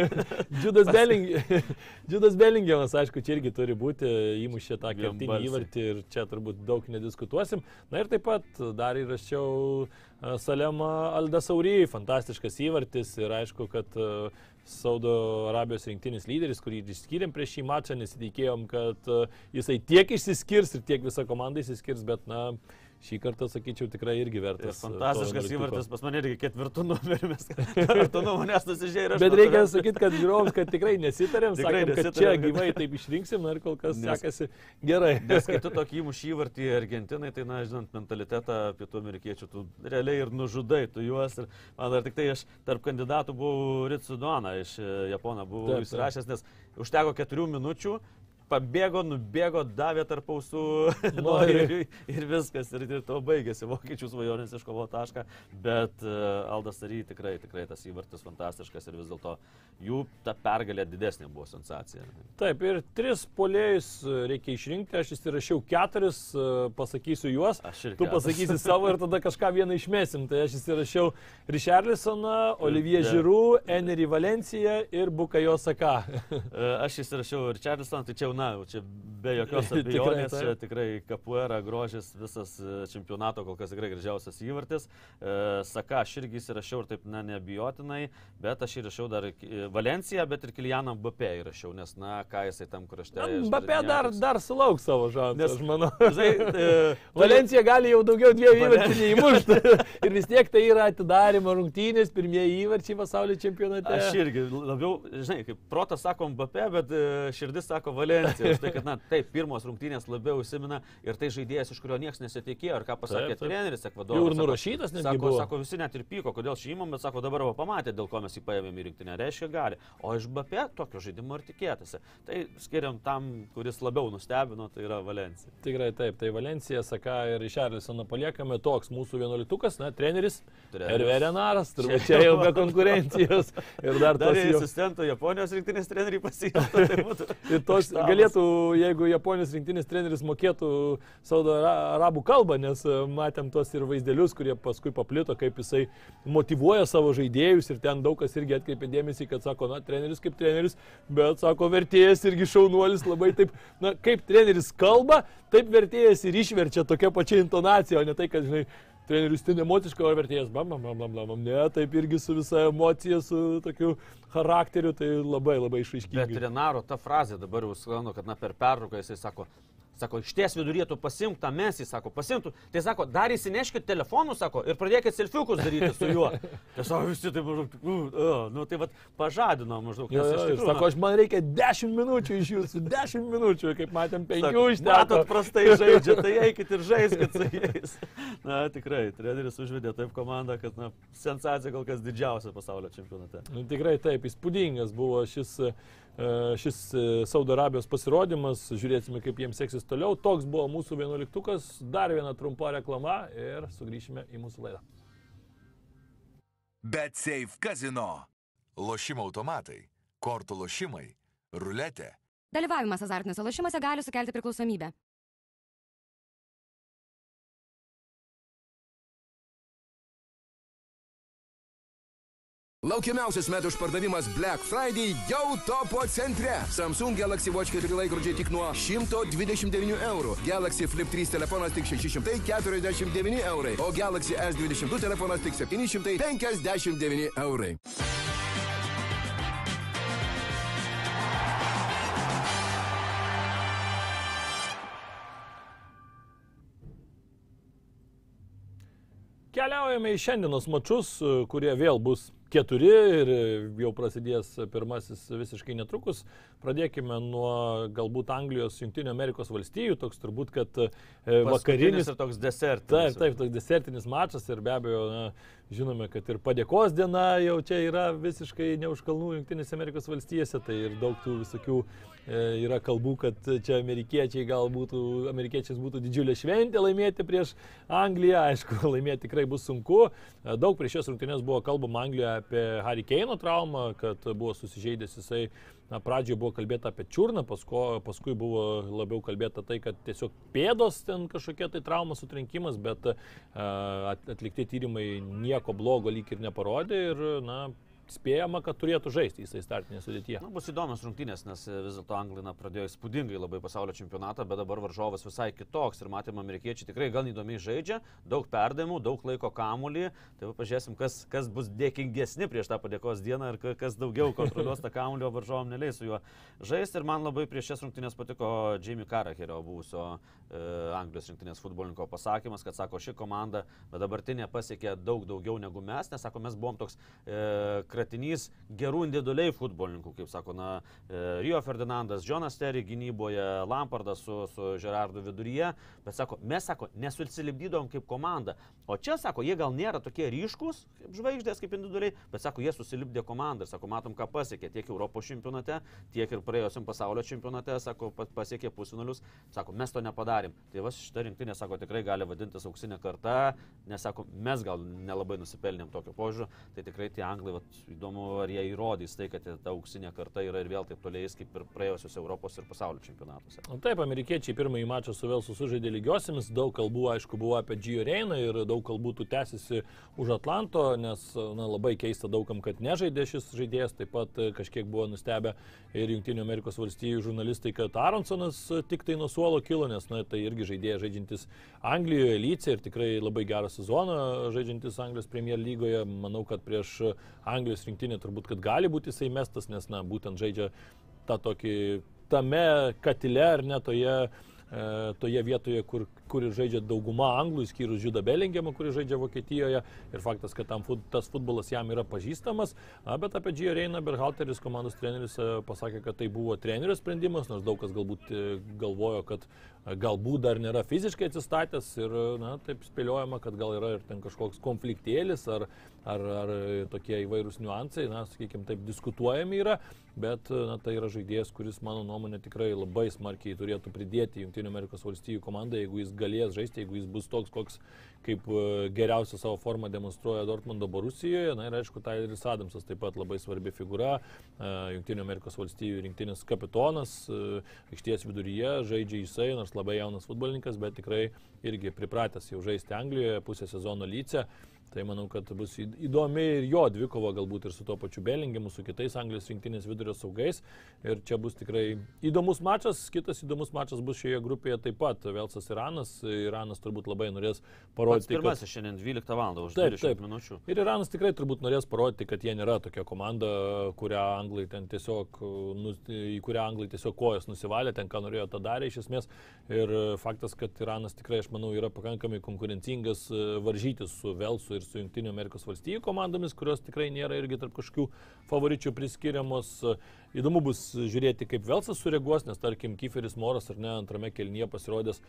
Džudas Belling- Džudas Bellingiamas, aišku, čia irgi turi būti, įmušė tą kertinį įvartį ir čia turbūt daug nediskutuosim. Na ir taip pat dar įrašiau a, Salemą Aldasaurį, fantastiškas įvartis ir aišku, kad a, Saudo Arabijos rinktinis lyderis, kurį išskyrėm prieš šį mačą, nesitikėjom, kad a, jisai tiek išsiskirs ir tiek visa komanda išsiskirs, bet na, šį kartą, sakyčiau, tikrai irgi Ir vertas. a, to fantastiškas įvartis, pas mane irgi ketvirtų numerių, mes ketvirtų nuo manęs nusižiūrėjo ir aš. Bet reikia sakyti, kad žiūrovams, kad tikrai nesitarėm, Tikrai sakėm, kad čia nesitarėm, kad- gyvai taip išrinksim ir kol kas Nes- sekasi gerai. Nes kai tu tokį įmušį įvartį Argentinai, tai, na, žinant, mentalitetą pietų amerikiečių, tu realiai ir nužudai tu juos. Ir man dar tik tai aš tarp kandidatų buvau Ritsudoną iš e, Japono, buvau taip. įsirašęs, nes užteko keturių minučių. Pabėgo, nubėgo, davė tarp ausų Nu, ir, ir- viskas, ir, ir to baigėsi vokiečių svajonės iškovo tašką, bet uh, Aldas Ary tikrai, tikrai tas įvartis fantastiškas ir vis dėlto jų ta pergalė didesnė buvo sensacija. Taip, ir tris polėjus e, reikia išrinkti, aš įsirašiau keturis, e, pasakysiu juos. Aš ir Tu pasakysi savo ir tada kažką vieną išmesim. Tai aš įsirašiau Richarlisoną, Olivier Ne. Žirų, Enerį Valenciją ir Bukajo Saka. Aš įsirašiau ir Čarlstoną, tai čia jau na, čia be jokios Tikrai abejonės, taip. čia tikrai kapuera, grožis, visas e, čempionato kol kas tikrai gražiausias įvartis. E, Saka, aš irgi įsirašiau ir taip, na, neabijotinai, bet aš įrašiau dar e, Valenciją, bet ir Kilianą Bapė įrašiau, nes, na, ką jisai tam krašte. Mbappé dar, dar sulauks savo Nes- aš manau. Žinai, e, Valencija gali jau daugiau dviejų įvarčių neįmušti. ir vis tiek tai yra atidarimo rungtynės, pirmieji įvarčiai pasaulio čempionate. Aš irgi labiau, žinai, kaip protas sako Mbappé, bet širdis sako Valencija. Už Tai, kad, na, taip, pirmos rungtynės labiau įsimena ir tai žaidėjas, iš kurio niekas nesitikėjo. Ir ką pasakė Taip, taip. treneris, Jau Ekvadoras. ir nurašytas netgi Sako, buvo. sako, visi net ir pyko, kodėl šį įmam, bet sako, dabar va pamatė, dėl ko mes jį paėmėm į rinktinę. Reiškia, gali. O iš Mbappé tokio žaidimo ir tikėtasi. Tai skiriam tam, kuris labiau nustebino, tai yra Valencija. Tikrai taip, tai Valencija, Saka ir Išarlisoną paliekame. Toks mūsų vienuoliktukas, na, treneris. Treneris. Ir Verenaras, turbūt čia jau be konkurencijos. Ir dar Dar tos asistento Japonijos rinktinės trenerių pasijungti. Tai būtų Ir tos štabas. Galėtų, jeigu Japonijos rinktinis treneris mokėtų Saudo Ara- Arabų kalbą, nes e, matėm tos ir vaizdelius, kurie paskui paplito, kaip jisai motivuoja savo žaidėjus ir ten daug kas irgi atkreipė dėmesį, kad sako, na, treneris kaip treneris, bet sako, vertėjas irgi šaunuolis labai taip, na, kaip treneris kalba, taip vertėjas ir išverčia tokia pačia intonacija, o ne tai, kad, žinai, Treneris ten emociškai, o vertėjas, bam, bam, bam, bam, bam, ne, taip irgi su visa emocija, su tokiu charakteriu, tai labai labai Bet išaiškingai. Renaro ta frazė dabar jau sklando, kad na, per pertrauką jisai sako, sako, iš ties viduryje tu pasimk tą mesį, sako, pasimtų. Tai sako, dar įsineškit telefonų, sako, ir pradėkit selfiukus daryti su juo. Tiesiog visi tai maždaug, uh, uh, nu tai vad pažadino maždaug. Jo, jo, ir tikrųjų, sako, aš man reikia 10 minučių iš jūsų, 10 minučių, kaip matėm, 5 Sako, užteko. Matot, prastai žaidžia, tai eikit ir žaiskit su jais. Na, tikrai, treneris užvedė taip komandą, kad, na, sensacija kol kas didžiausia pasaulio čempionate. Nu, tikrai taip, įspūdingas buvo šis, šis e, Saudo Arabijos pasirodymas, žiūrėsime, kaip jiems seksis toliau. Toks buvo mūsų vienuoliktukas, dar viena trumpa reklama ir sugrįšime į mūsų laidą. Bet safe kazino. Lošimo automatai, kortų lošimai, ruletė. Dalyvavimas azartiniuose lošimuose gali sukelti priklausomybę. Laukiamiausias metų išpardavimas Black Friday jau topo centre. Samsung Galaxy Watch 4 laikrodžiai tik nuo 129 eurų. Galaxy Flip 3 telefonas tik 649 eurai. O Galaxy S22 telefonas tik 759 eurai. Keliaujame į šiandienos mačius, kurie vėl bus keturi ir jau prasidės pirmasis visiškai netrukus. Pradėkime nuo galbūt Anglijos, Junktinio Amerikos valstijų, toks turbūt, kad e, vakarinis ir toks desertas. Taip, taip, toks desertinis mačas ir be abejo, na, žinome, kad ir padėkos diena jau čia yra visiškai ne už kalnų Junktinėse Amerikos valstijose, tai ir daug tų visokių e, yra kalbų, kad čia amerikiečiai galbūt, amerikiečiais būtų didžiulė šventė laimėti prieš Angliją, aišku, laimėti tikrai bus sunku. E, daug prieš šias rungtynės buvo kalbama Anglijoje apie Harry Keino traumą, kad buvo susižeidęs jisai Na, pradžioje buvo kalbėta apie čiurną, paskui, paskui buvo labiau kalbėta tai, kad tiesiog pėdos ten kažkokia tai trauma sutrenkimas, bet uh, atlikti tyrimai nieko blogo lyg ir neparodė ir, na, spėjama, kad turėtų žaisti jisai startinėje sudėtyje. Na, bus įdomios rungtynės, nes vis dėlto Anglina pradėjo įspūdingai labai pasaulio čempionatą, bet dabar varžovas visai kitoks ir matėme, amerikiečiai tikrai gan įdomiai žaidžia, daug perdavimų, daug laiko kamulį. Tai pažiūrėsim, kas, kas bus dėkingesni prieš tą padėkos dieną ir ka- kas daugiau kontroliuos tą kamulį, o varžovam neleis su juo žaisti. Ir man labai prieš šias rungtynės patiko Jamie Carragherio, buvusio e, Anglijos rinktinės futbolininko pasakymas, kad sako, ši komanda dabartinė pasiekė daug daugiau negu mes, nes sako, mes buvom toks e, kratinys gerų individualiai futbolininkų, kaip sako, na, e, Rio Ferdinandas, Jonas Terry gynyboje, Lampardas su, su Gerardu viduryje, bet sako, mes, sako, nesusilibdydom kaip komanda. O čia, sako, jie gal nėra tokie ryškus, kaip žvaigždės, kaip individualiai, bet, sako, jie susilibdė komandą ir, sako, matom, ką pasiekė tiek Europos čempionate, tiek ir praėjusiam pasaulio čempionate, sako, pa- pasiekė pusfinalius, sako, mes to nepadarėm. Tai va šitą rinktinę, sako, tikrai gali vadintis auksinė karta, nes, sako, mes gal nelabai nusipelnėm tokio požiūrio, tai tikrai tie anglai, vat, įdomu, ar jie įrodys tai, kad ta auksinė karta yra ir vėl taip toliais kaip ir praėjusios Europos ir pasaulio čempionatuose. Na, taip, amerikiečiai pirmąjį mačą su Velsu sužaidė lygiosiamis, daug kalbų, aišku, buvo apie Gio Reiną ir daug kalbų tų tęsiasi už Atlanto, nes na, labai keista daugam, kad nežaidė šis žaidėjas, taip pat e, kažkiek buvo nustebę ir Junktinių Amerikos valstybių žurnalistai, kad Aronsonas e, tik tai nuo suolo kilo, nes na, tai irgi žaidėjas žaidžiantis Anglijoje, Lyce ir tikrai labai gerą sezoną žaidžiantis Anglijos Premier lygoje. Manau, kad prieš Anglijos rinktinę turbūt, kad gali būti jisai mestas, nes na, būtent žaidžia tą tokį tame katile ar ne toje, e, toje vietoje, kur, kur ir žaidžia dauguma anglų, išskyrus Žydą Belingiamą, kuris žaidžia Vokietijoje. Ir faktas, kad fut- tas futbolas jam yra pažįstamas. Na, bet apie Gio Reiną Berhalteris, komandos treneris, e, pasakė, kad tai buvo trenerio sprendimas, nors daug kas galbūt e, galvojo, kad e, galbūt dar nėra fiziškai atsistatęs ir, na, taip spėliojama, kad gal yra ir ten kažkoks konfliktėlis ar, ar, ar tokie įvairūs niuansai, na, sakykime, taip diskutuojami yra, bet na, tai yra žaidėjas, kuris, mano nuomonė, tikrai labai smarkiai turėtų pridėti Junktinių Amerikos valstybių komandą, jeigu jis galės žaisti, jeigu jis bus toks, koks kaip e, geriausią savo formą demonstruoja Dortmundo Borusijoje. Na ir aišku, Tyleris Adamsas taip pat labai svarbi figūra, e, Junktinių Amerikos valstybių rinktinės kapitonas, e, aikštės viduryje žaidžia jisai, nors labai jaunas futbolininkas, bet tikrai irgi pripratęs jau žaisti Anglijoje, pusę sezono lyce. Tai manau, kad bus įdomi ir jo dvikova galbūt ir su tuo pačiu Belingimu, su kitais Anglijos rinktinės vidurio saugais. Ir čia bus tikrai įdomus mačas. Kitas įdomus mačas bus šioje grupėje taip pat. Velsas Iranas. Iranas turbūt labai norės Pats parodyti, kad pirmasis šiandien 12 val. už Taip, 20 taip. minučių. Ir Iranas tikrai turbūt norės parodyti, kad jie nėra tokia komanda, kurią anglai ten tiesiog, nu, į kurią anglai tiesiog kojas nusivalė, ten ką norėjo, tą darė iš esmės. Ir e, faktas, kad Iranas tikrai, aš manau, yra pakankamai konkurencingas e, varžytis su Velsu ir su Junktinių Amerikos valstybių komandomis, kurios tikrai nėra irgi tarp kažkokių favoričių priskiriamos. Įdomu bus žiūrėti, kaip Velsas sureaguos, nes tarkim, Kiferis Moras ar ne antrame kelnyje pasirodęs e,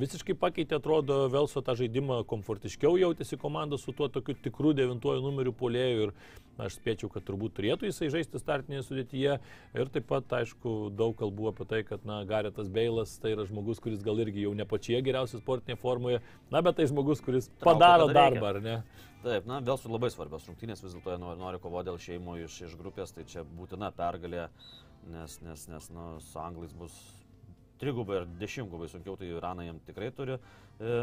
visiškai pakeitė, atrodo, Velso tą žaidimą komfortiškiau jautėsi komanda su tuo tokiu tikru devintuoju numeriu polėjų ir aš spėčiau, kad turbūt turėtų jisai žaisti startinėje sudėtyje. Ir taip pat, aišku, daug kalbų apie tai, kad, na, Garetas Beilas tai yra žmogus, kuris gal irgi jau ne pačioje geriausiai sportinėje formoje, na, bet tai žmogus, kuris padaro reikia. darbą, ar ne? Taip, na, vėl su labai svarbios rungtynės, vis dėlto jie nori, nori kovoti dėl šeimų iš, iš grupės, tai čia būtina pergalė, nes, nes, nes nu, su anglais bus trigubai ir dešimtgubai sunkiau, tai Iraną jam tikrai turi e,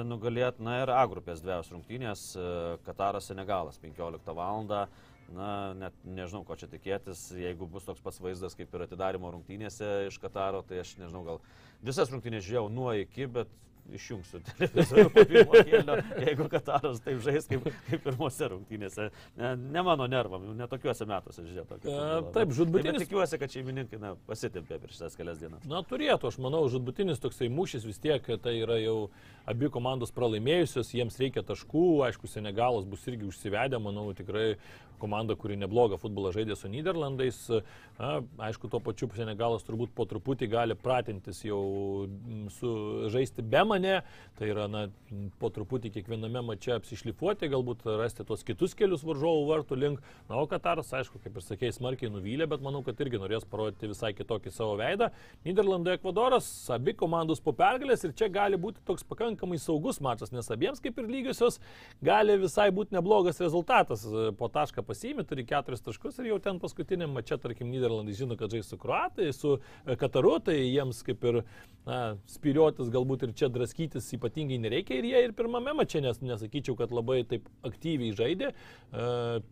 nugalėti. Na ir A grupės dviejos rungtynės, e, Kataras Senegalas 15 val. Na, net nežinau, ko čia tikėtis, jeigu bus toks pats vaizdas kaip ir atidarimo rungtynėse iš Kataro, tai aš nežinau, gal visas rungtynės žiūrėjau nuo iki, bet išjungsiu televizorių po pirmo kėlinio, jeigu Kataras taip žais kaip, kaip pirmose rungtynėse. Ne, ne mano nervam, jau netokiuose metuose žiūrėtų. E, taip, žūtbūtinis- Tai tikiuosi, kad šeimininkai na, pasitempė per šitas kelias dienas. Na, turėtų, aš manau, žudbutinis toksai mūšis vis tiek, tai yra jau abi komandos pralaimėjusios, jiems reikia taškų, aišku, Senegalas bus irgi užsivedę, manau, tikrai komanda, kuri neblogą futbolą žaidė su Niderlandais. Na, aišku, tuo pačiu Senegalas turbūt po truputį gali pratintis jau su žaisti be mane, tai yra, na, po truputį kiekviename mače apsišlifuoti, galbūt rasti tos kitus kelius varžovų vartų link. Na, o Kataras, aišku, kaip ir sakėjai, smarkiai nuvylė, bet manau, kad irgi norės parodyti visai kitokį savo veidą. Niderlandai Ekvadoras, abi komandos po pergalės ir čia gali būti toks pakankamai saugus mačas, nes abiems kaip ir lygiosios gali visai būti neblogas rezultatas. Po tašką pasiimi, turi keturis taškus ir jau ten paskutiniam mače, tarkim, Niderlandai žino, kad žais su Kroatai, su e, Kataru, tai jiems kaip ir na, spyriotis galbūt ir čia draskytis ypatingai nereikia ir jie ir pirmame mače, nes nesakyčiau, kad labai taip aktyviai žaidė, e,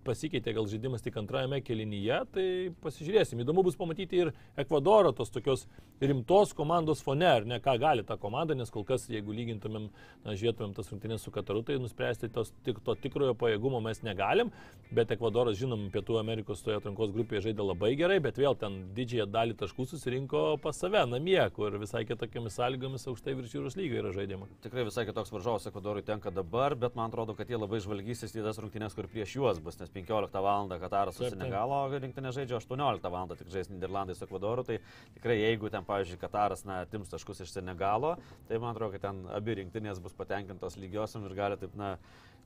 pasikeitė gal žaidimas tik antrajame kelinyje, tai pasižiūrėsim. Įdomu bus pamatyti ir Ekvadoro tos tokios rimtos komandos fone, ar ne, ką gali ta komanda, nes kol kas, jeigu lygintumėm, na, žiūrėtumėm tas rungtynės su Kataru, tai nuspręsti tos, tik, to tikrojo pajėgumo mes negalim, bet Ekvadoras, žinom, Pietų Amerikos toje atrankos grupėje žaidė labai gerai, bet vėl ten didžiąją dalį taškų susirinko pas save namie, kur visai kitokiamis sąlygomis aukštai virš jūros lygio yra žaidžiama. Tikrai visai kitoks varžovas Ekvadorui tenka dabar, bet man atrodo, kad jie labai žvalgysis į tas rungtynės, kur prieš juos bus, nes 15 val. Kataras su. Senegalo rinktinė žaidžia 18 val. tik žais Niderlandai su Ekvadoru, tai tikrai jeigu ten, pavyzdžiui, Kataras na, atims taškus iš Senegalo, tai man atrodo, kad ten abi rinktinės bus patenkintos lygiosiam ir gali taip, na,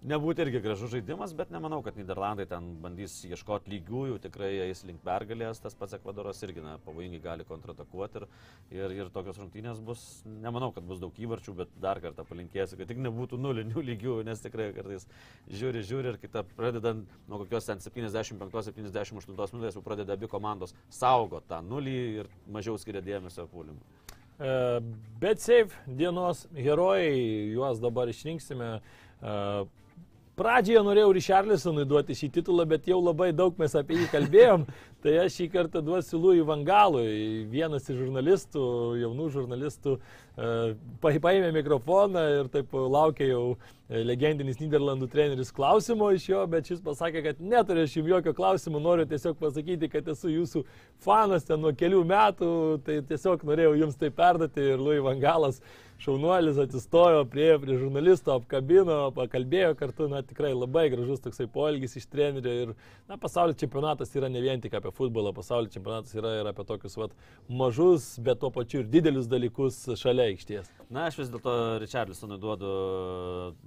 nebūtų irgi gražus žaidimas, bet nemanau, kad Niderlandai ten bandys ieškoti lygiųjų, tikrai eis link pergalės, tas pats Ekvadoras irgi na, pavojingai gali kontratakuoti ir, ir, ir tokios rungtynės bus, nemanau, kad bus daug įvarčių, bet dar kartą palinkėsiu, kad tik nebūtų nulinių lygių, nes tikrai kartais žiūri, žiūri ir kita pradedant nuo kokios ten 75-78 minutės jau pradeda abi komandos saugo tą nulį ir mažiau skiria dėmesio puolimui. E, Bet safe dienos herojai, juos dabar išrinksime. Pradžioje norėjau Richarlisonui duoti šį titulą, bet jau labai daug mes apie jį kalbėjom. Tai aš šį kartą duosiu Lui Vangalui. Vienas iš žurnalistų, jaunų žurnalistų, e, pa- paėmė mikrofoną ir taip laukia jau e, legendinis Niderlandų treneris klausimo iš jo, bet šis pasakė, kad neturiu aš jums jokio klausimo, noriu tiesiog pasakyti, kad esu jūsų fanas ten nuo kelių metų, tai tiesiog norėjau jums tai perduoti ir Lui Vangalas šaunuolis atsistojo prie, prie žurnalisto, apkabino, pakalbėjo kartu, na tikrai labai gražus toksai poelgis iš trenerio ir, na, pasaulio čempionatas yra ne vien tik apie futbolą, pasaulio čempionatas yra ir apie tokius, vat, mažus, bet tuo pačiu ir didelius dalykus šalia aikšties. Na, aš vis dėlto Richarlisonui duodu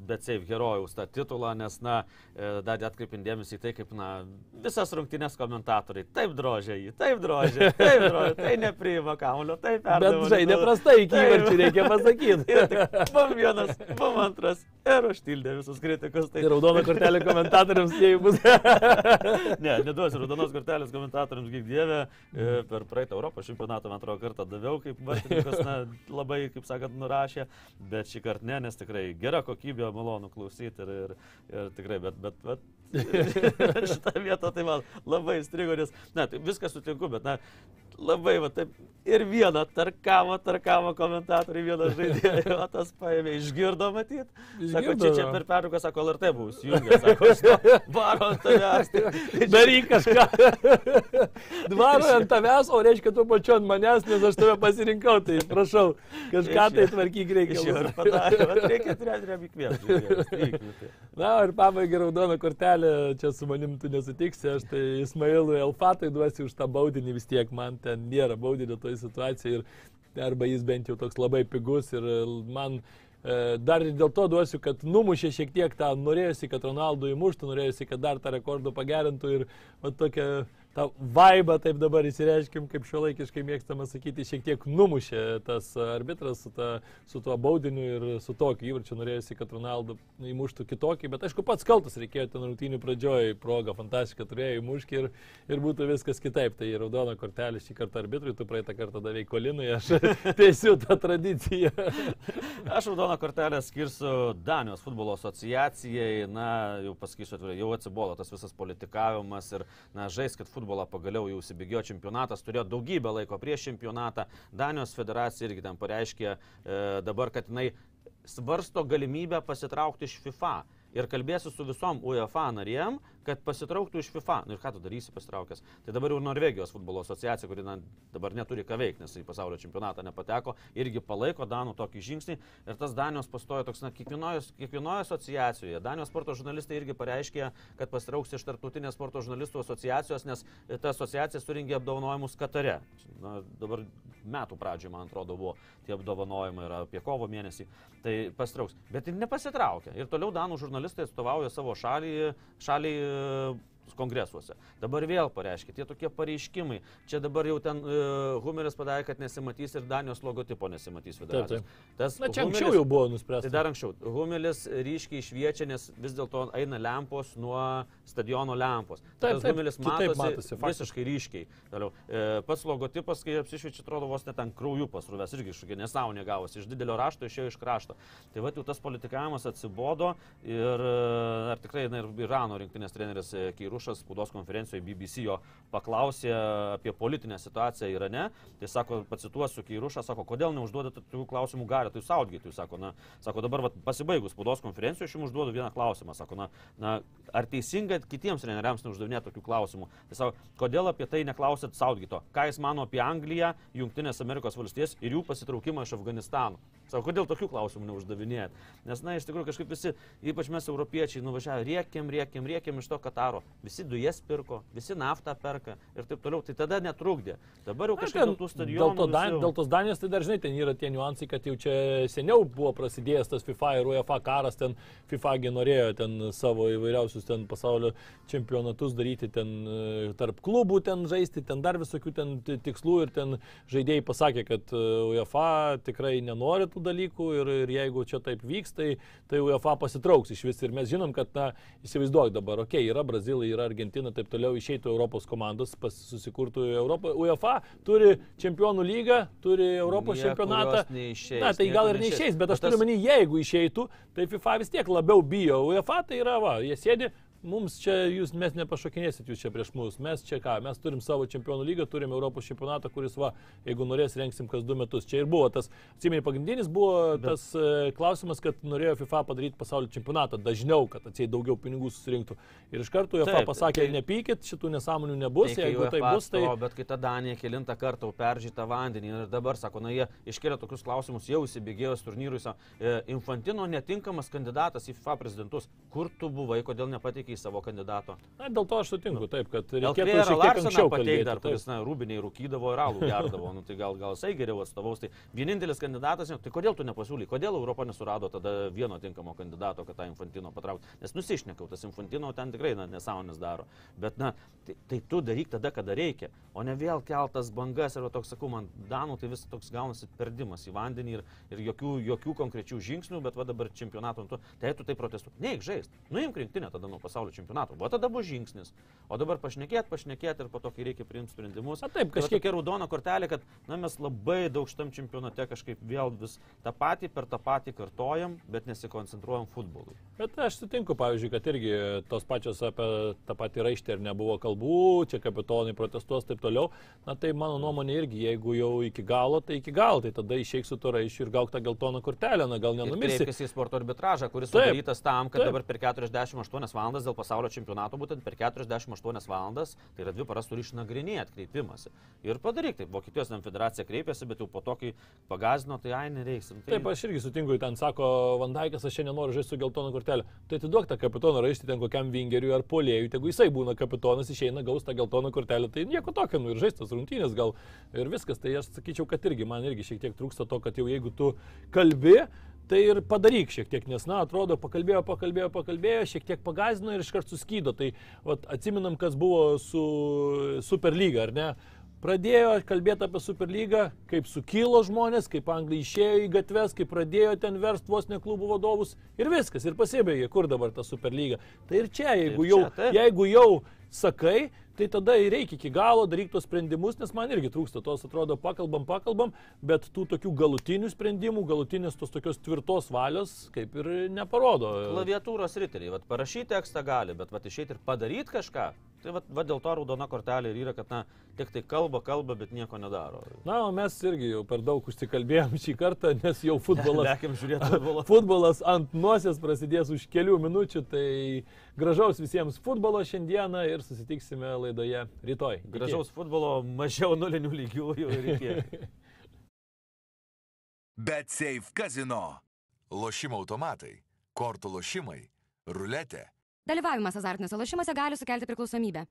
Bet Save herojaus tą titulą, nes, na, e, dar atkreipindėmės į tai, kaip, na, visas rungtynės komentatoriai taip drožia jį, taip drožia, taip drožia, tai nepriima kamulio, taip Bet perdavė. žaidė prastai, iki įvarčių reikia pasakyti. Ir tik bum vienas, bum antras. Ir užtildė visus kritikus. Tai Ir raudona kortelė komentatoriams, jei bus. Ne, neduosiu raudonos kortelės komentatoriams, kaip dievė. Per praeitą Europos čempionatą man atrodo kartą daviau, kaip vartininkas, na, labai, kaip sakant, nurašė, bet šį kartą ne, nes tikrai gera kokybė, malonu klausyti ir, ir, ir tikrai, bet, bet, bet šitą vietą tai man labai strigo, nes, na, tai viską sutinku, bet, na, labai, va, taip, ir vieną tarkavo, tarkavo komentatoriai, vieną žaidėją, o tas paėmė, išgirdo matyti. Sako, čia, čia per pertrauką, sako, LRT buvus, jungia, sako, šito, varo ant tavęs. Tai- Daryk kažką. Dvaro ant tavęs, o reiškia tu pačiu ant manęs, nes aš tave pasirinkau. Tai prašau, kažką tai tvarkyk Iš jo ir reikia. padarė, bet reikia treneriam įkvėpti. Na ir pabaigai raudona kortelė, čia su manim tu nesutiksi, aš tai Ismailui Elfatai duosiu už tą baudinį vis tiek, man ten nėra baudinio toj situacijai ir arba jis bent jau toks labai pigus ir man e, dar ir dėl to duosiu, kad numušė šiek tiek tą, norėjusi, kad Ronaldo įmuštų, norėjusi, kad dar tą rekordą pagerintų ir va, tokia tą vaibą, taip dabar įsireiškim, kaip šiuolaikiškai mėgstama sakyti, šiek tiek numušė tas arbitras su, ta, su tuo baudiniu ir su tokiu įvarčiu norėjusi, kad Ronaldo įmuštų kitokį, bet aišku, pats kaltas reikėjo ten rungtynių pradžioje, proga fantastiška turėjo įmušti ir, ir būtų viskas kitaip. Tai raudona kortelė šį kartą arbitrui, tu praeitą kartą davai kolinui, aš teisiu tą tradiciją. Aš raudoną kortelę skirsiu Danijos futbolo asociacijai, na, jau pasakysiu atvirai, jau atsibodo tas visas politikavimas ir, na, žaiskit futbolą pagaliau jau įsibėgėjo čempionatas, turėjo daugybę laiko prieš čempionatą. Danijos federacija irgi ten pareiškė e, dabar, kad jinai svarsto galimybę pasitraukti iš FIFA. Ir kalbėsiu su visom UEFA narėm, kad pasitrauktų iš FIFA. Nu ir ką tu darysi pasitraukęs? Tai dabar jau Norvegijos futbolo asociacija, kuri na, dabar neturi ką veikti, nes į pasaulio čempionatą nepateko, irgi palaiko Danų tokį žingsnį. Ir tas Danijos pastojo toks, na, kiekvienoje, kiekvienoje asociacijoje. Danijos sporto žurnalistai irgi pareiškė, kad pasitrauks iš tarptautinės sporto žurnalistų asociacijos, nes ta asociacija suringė apdovanojimus Katare. Na, dabar metų pradžioje, man atrodo, buvo tie apdovanojimai yra apie kovo mėnesį. Tai pasitrauks. Bet ir nepasitraukia. Ir toliau Danų žurnalistai atstovauja savo šalį, šalį e, kongresuose. Dabar vėl pareiškia, tie tokie pareiškimai. Čia dabar jau ten uh, Humeris padarė, kad nesimatys ir Danijos logotipo nesimatys federacijos. Taip, Tas Na čia Humelis- anksčiau jau buvo Tai nuspręsta. dar anksčiau. Humelis ryškiai šviečia, nes vis dėlto eina lempos nuo stadiono lempos. Taip, Tas taip, Humelis matosi, matosi, faktiškai. visiškai ryškiai. Toliau. E, pats logotipas, kai apsišviečia, atrodo vos net ant kraujų pasruvęs, irgi kažkokia nesąmonė gavosi. Iš didelio rašto išėjo iš krašto. Tai va, jau tas politikavimas atsibodo ir e, ar tikrai na, ir Irano rinktinės treneris e, Keirušas spaudos konferencijoje BBC jo paklausė apie politinę situaciją Irane. Tai sako, pacituosiu Keirušą, sako, kodėl neužduodate tokių klausimų galio, tai saudgėti. Jis sako, na, sako, dabar vat, pasibaigus spaudos konferencijoje aš jums užduodu vieną klausimą. Sako, na, na, ar teisinga kitiems treneriams neuždavinėti tokių klausimų? Tai sako, kodėl apie tai neklausėt saudgito? Ką jis mano apie Angliją, Junktinės Amerikos valstijas ir jų pasitraukimą iš Afganistano? Sako, kodėl tokių klausimų neuždavinėjat? Nes, na, iš tikrųjų kažkaip visi, ypač mes europiečiai, nuvažiavę, riekiam, riekiam, riekiam iš to Kataro. Visi dujas pirko, visi naftą perka ir taip toliau, tai tada netrukdė. Dabar jau kažkaip dėl tų Dėl, stadionų. to Dan, dėl tos Danijos tai dar žinai, ten yra tie niuansai, kad jau čia seniau buvo prasidėjęs tas FIFA ir UEFA karas, ten FIFA norėjo ten savo įvairiausius ten pasaulio čempionatus daryti, ten e, tarp klubų ten žaisti, ten dar visokių ten ti- tikslų ir ten žaidėjai pasakė, kad e, UEFA tikrai nenori tų dalykų ir, ir jeigu čia taip vyks, tai, tai UEFA pasitrauks iš vis ir mes žinom, kad, na, įsivaizduok dabar, okei, okay, yra Brazilai, yra Argentina, taip toliau išeitų Europos komandos, susikurtų Europą. UEFA turi čempionų lygą, turi Europos Niekur čempionatą. jos neišeis, Na, tai gal ir neišeis. neišeis, bet aš Bet turiu tas- menį, jeigu išeitų, tai FIFA vis tiek labiau bijo. UEFA tai yra, va, jie sėdi. Mums čia jūs, mes nepašokinėsit jūs čia prieš mus. Mes čia ką, mes turim savo čempionų lygą, turim Europos čempionatą, kuris, va, jeigu norės, renksim kas du metus. Čia ir buvo tas, atsimeni, pagrindinis buvo Bet... tas e, klausimas, kad norėjo FIFA padaryti pasaulio čempionatą dažniau, kad atsiai daugiau pinigų susirinktų. Ir iš karto UEFA Taip, pasakė, tai- nepykit, šitų nesąmonių nebus, Reikia jeigu tai bus, tai... atstovo, Bet kai ta Danija kilintą kartą peržyta vandenį ir dabar, sako, na jie iškelia tokius klausimus, jau įsibėgėjus turnyrui, e, Infantino netinkamas kandidatas į FIFA prezidentus. Kur tu buvai, kodėl nepateikai savo kandidato? Na, dėl to aš sutinku, taip, kad reikėtų šiek tiek anksčiau pateik kalbėti. dar, kuris, na, rūbiniai rūkydavo ir alų gerdavo, nu, tai gal, gal jisai geriau atstovaus. Tai vienintelis kandidatas, tai kodėl tu nepasiūly, kodėl Europa nesurado tada vieno tinkamo kandidato, kad tą Infantino patrauktų. Nes nusišnekau, tas Infantino ten tikrai na, nesąmonės daro. Bet, na, tai, tai tu daryk tada, kada reikia, o ne vėl keltas bangas ir toks, sakau, man Danų tai vis toks gaunasi perdimas į vandenį ir, ir jokių, jokių konkrečių žingsnių, bet va dabar čempionato, metu, tai tu tai protestuoji. Neik žaist, nuimk rinktinę tada nuo pasaulio čempionato, va tada bus žingsnis. O dabar pašnekėt, pašnekėt ir po to, kai reikia priimti sprendimus. Na taip, Tai kažkiek tokia raudona kortelė, kad na, mes labai daug šitam čempionate kažkaip vėl vis tą patį per tą patį kartojam, bet nesikoncentruojam futbolui. Bet aš sutinku, pavyzdžiui, kad irgi tos pačios apie tą patį raištį ir nebuvo kalbų, čia kapitonai protestuos taip toliau. Na tai mano nuomonė irgi, jeigu jau iki galo, tai iki galo, tai tada išeik su to raiščiu ir gauk tą geltoną kortelę, na gal Ir nenumirsi. kreipėsi į sporto arbitražą, kuris Taip, sudarytas tam, kad taip. dabar per 48 valandas dėl pasaulio čempionato, būtent per 48 valandas, tai yra dvi paras turi išnagrinėti kreipimąsi. Ir padaryk, taip, Vokietijos federacija kreipėsi, bet jau po to, kai pagazino, tai ai nereiksim. Tai Taip, aš irgi sutinku, ten sako Vandaikas, aš šiandien noriu žaisti su geltona kortelė. Tai atiduok tą kapitoną raištį ten kokiam vingeriui ar polėjui, jeigu jisai būna kapitonas, išeina, gaus tą geltoną kortelę, tai nieko tokio, nu ir žaistas rungtynės gal ir viskas. Tai aš sakyčiau, kad irgi man irgi šiek tiek trūksta to, kad jau jeigu tu kalbi, Tai ir padaryk šiek tiek, nes, na, atrodo, pakalbėjo, pakalbėjo, pakalbėjo, šiek tiek pagazino ir iškart suskydo. Tai vat, atsiminam, kas buvo su Superlyga, ar ne? Pradėjo kalbėti apie Superlygą, kaip sukilo žmonės, kaip anglai išėjo į gatves, kaip pradėjo ten verst vos ne klubų vadovus ir viskas, ir pasibaigė, kur dabar ta Superlyga. Tai ir čia, jeigu, Ir čia, jau, taip. jeigu jau sakai, tai tada ir reikia iki galo daryti tos sprendimus, nes man irgi trūksta tos, atrodo, pakalbam, pakalbam, bet tų tokių galutinių sprendimų, galutinės tos tokios tvirtos valios kaip ir neparodo. Klaviatūros riteriai, parašyti tekstą gali, bet išeiti ir padaryti kažką. Tai vat, vat dėl to raudona kortelė ir yra, kad na, tik tai kalba, kalba, bet nieko nedaro. Na, o mes irgi jau per daug užsikalbėjom šį kartą, nes jau futbolas, Lekiam žiūrėti futbolą. futbolas ant nosies prasidės už kelių minučių, tai gražaus visiems futbolo šiandieną ir susitiksime laidoje rytoj. Iki. Gražaus futbolo, mažiau nulinių lygių jau ir iki. Bet safe kazino. Lošimo automatai, kortų lošimai, ruletė. Dalyvavimas azartiniuose lošimuose gali sukelti priklausomybę.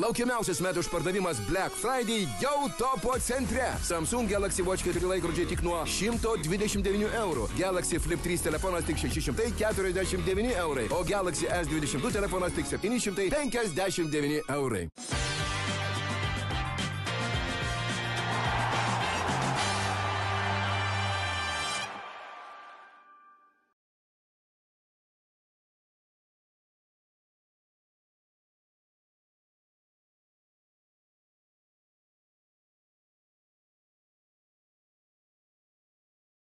Laukiamiausias metų išpardavimas Black Friday jau topo centre. Samsung Galaxy Watch 4 laikrodžiai tik nuo 129 eurų. Galaxy Flip 3 telefonas tik 649 eurai. O Galaxy S22 telefonas tik 759 eurai.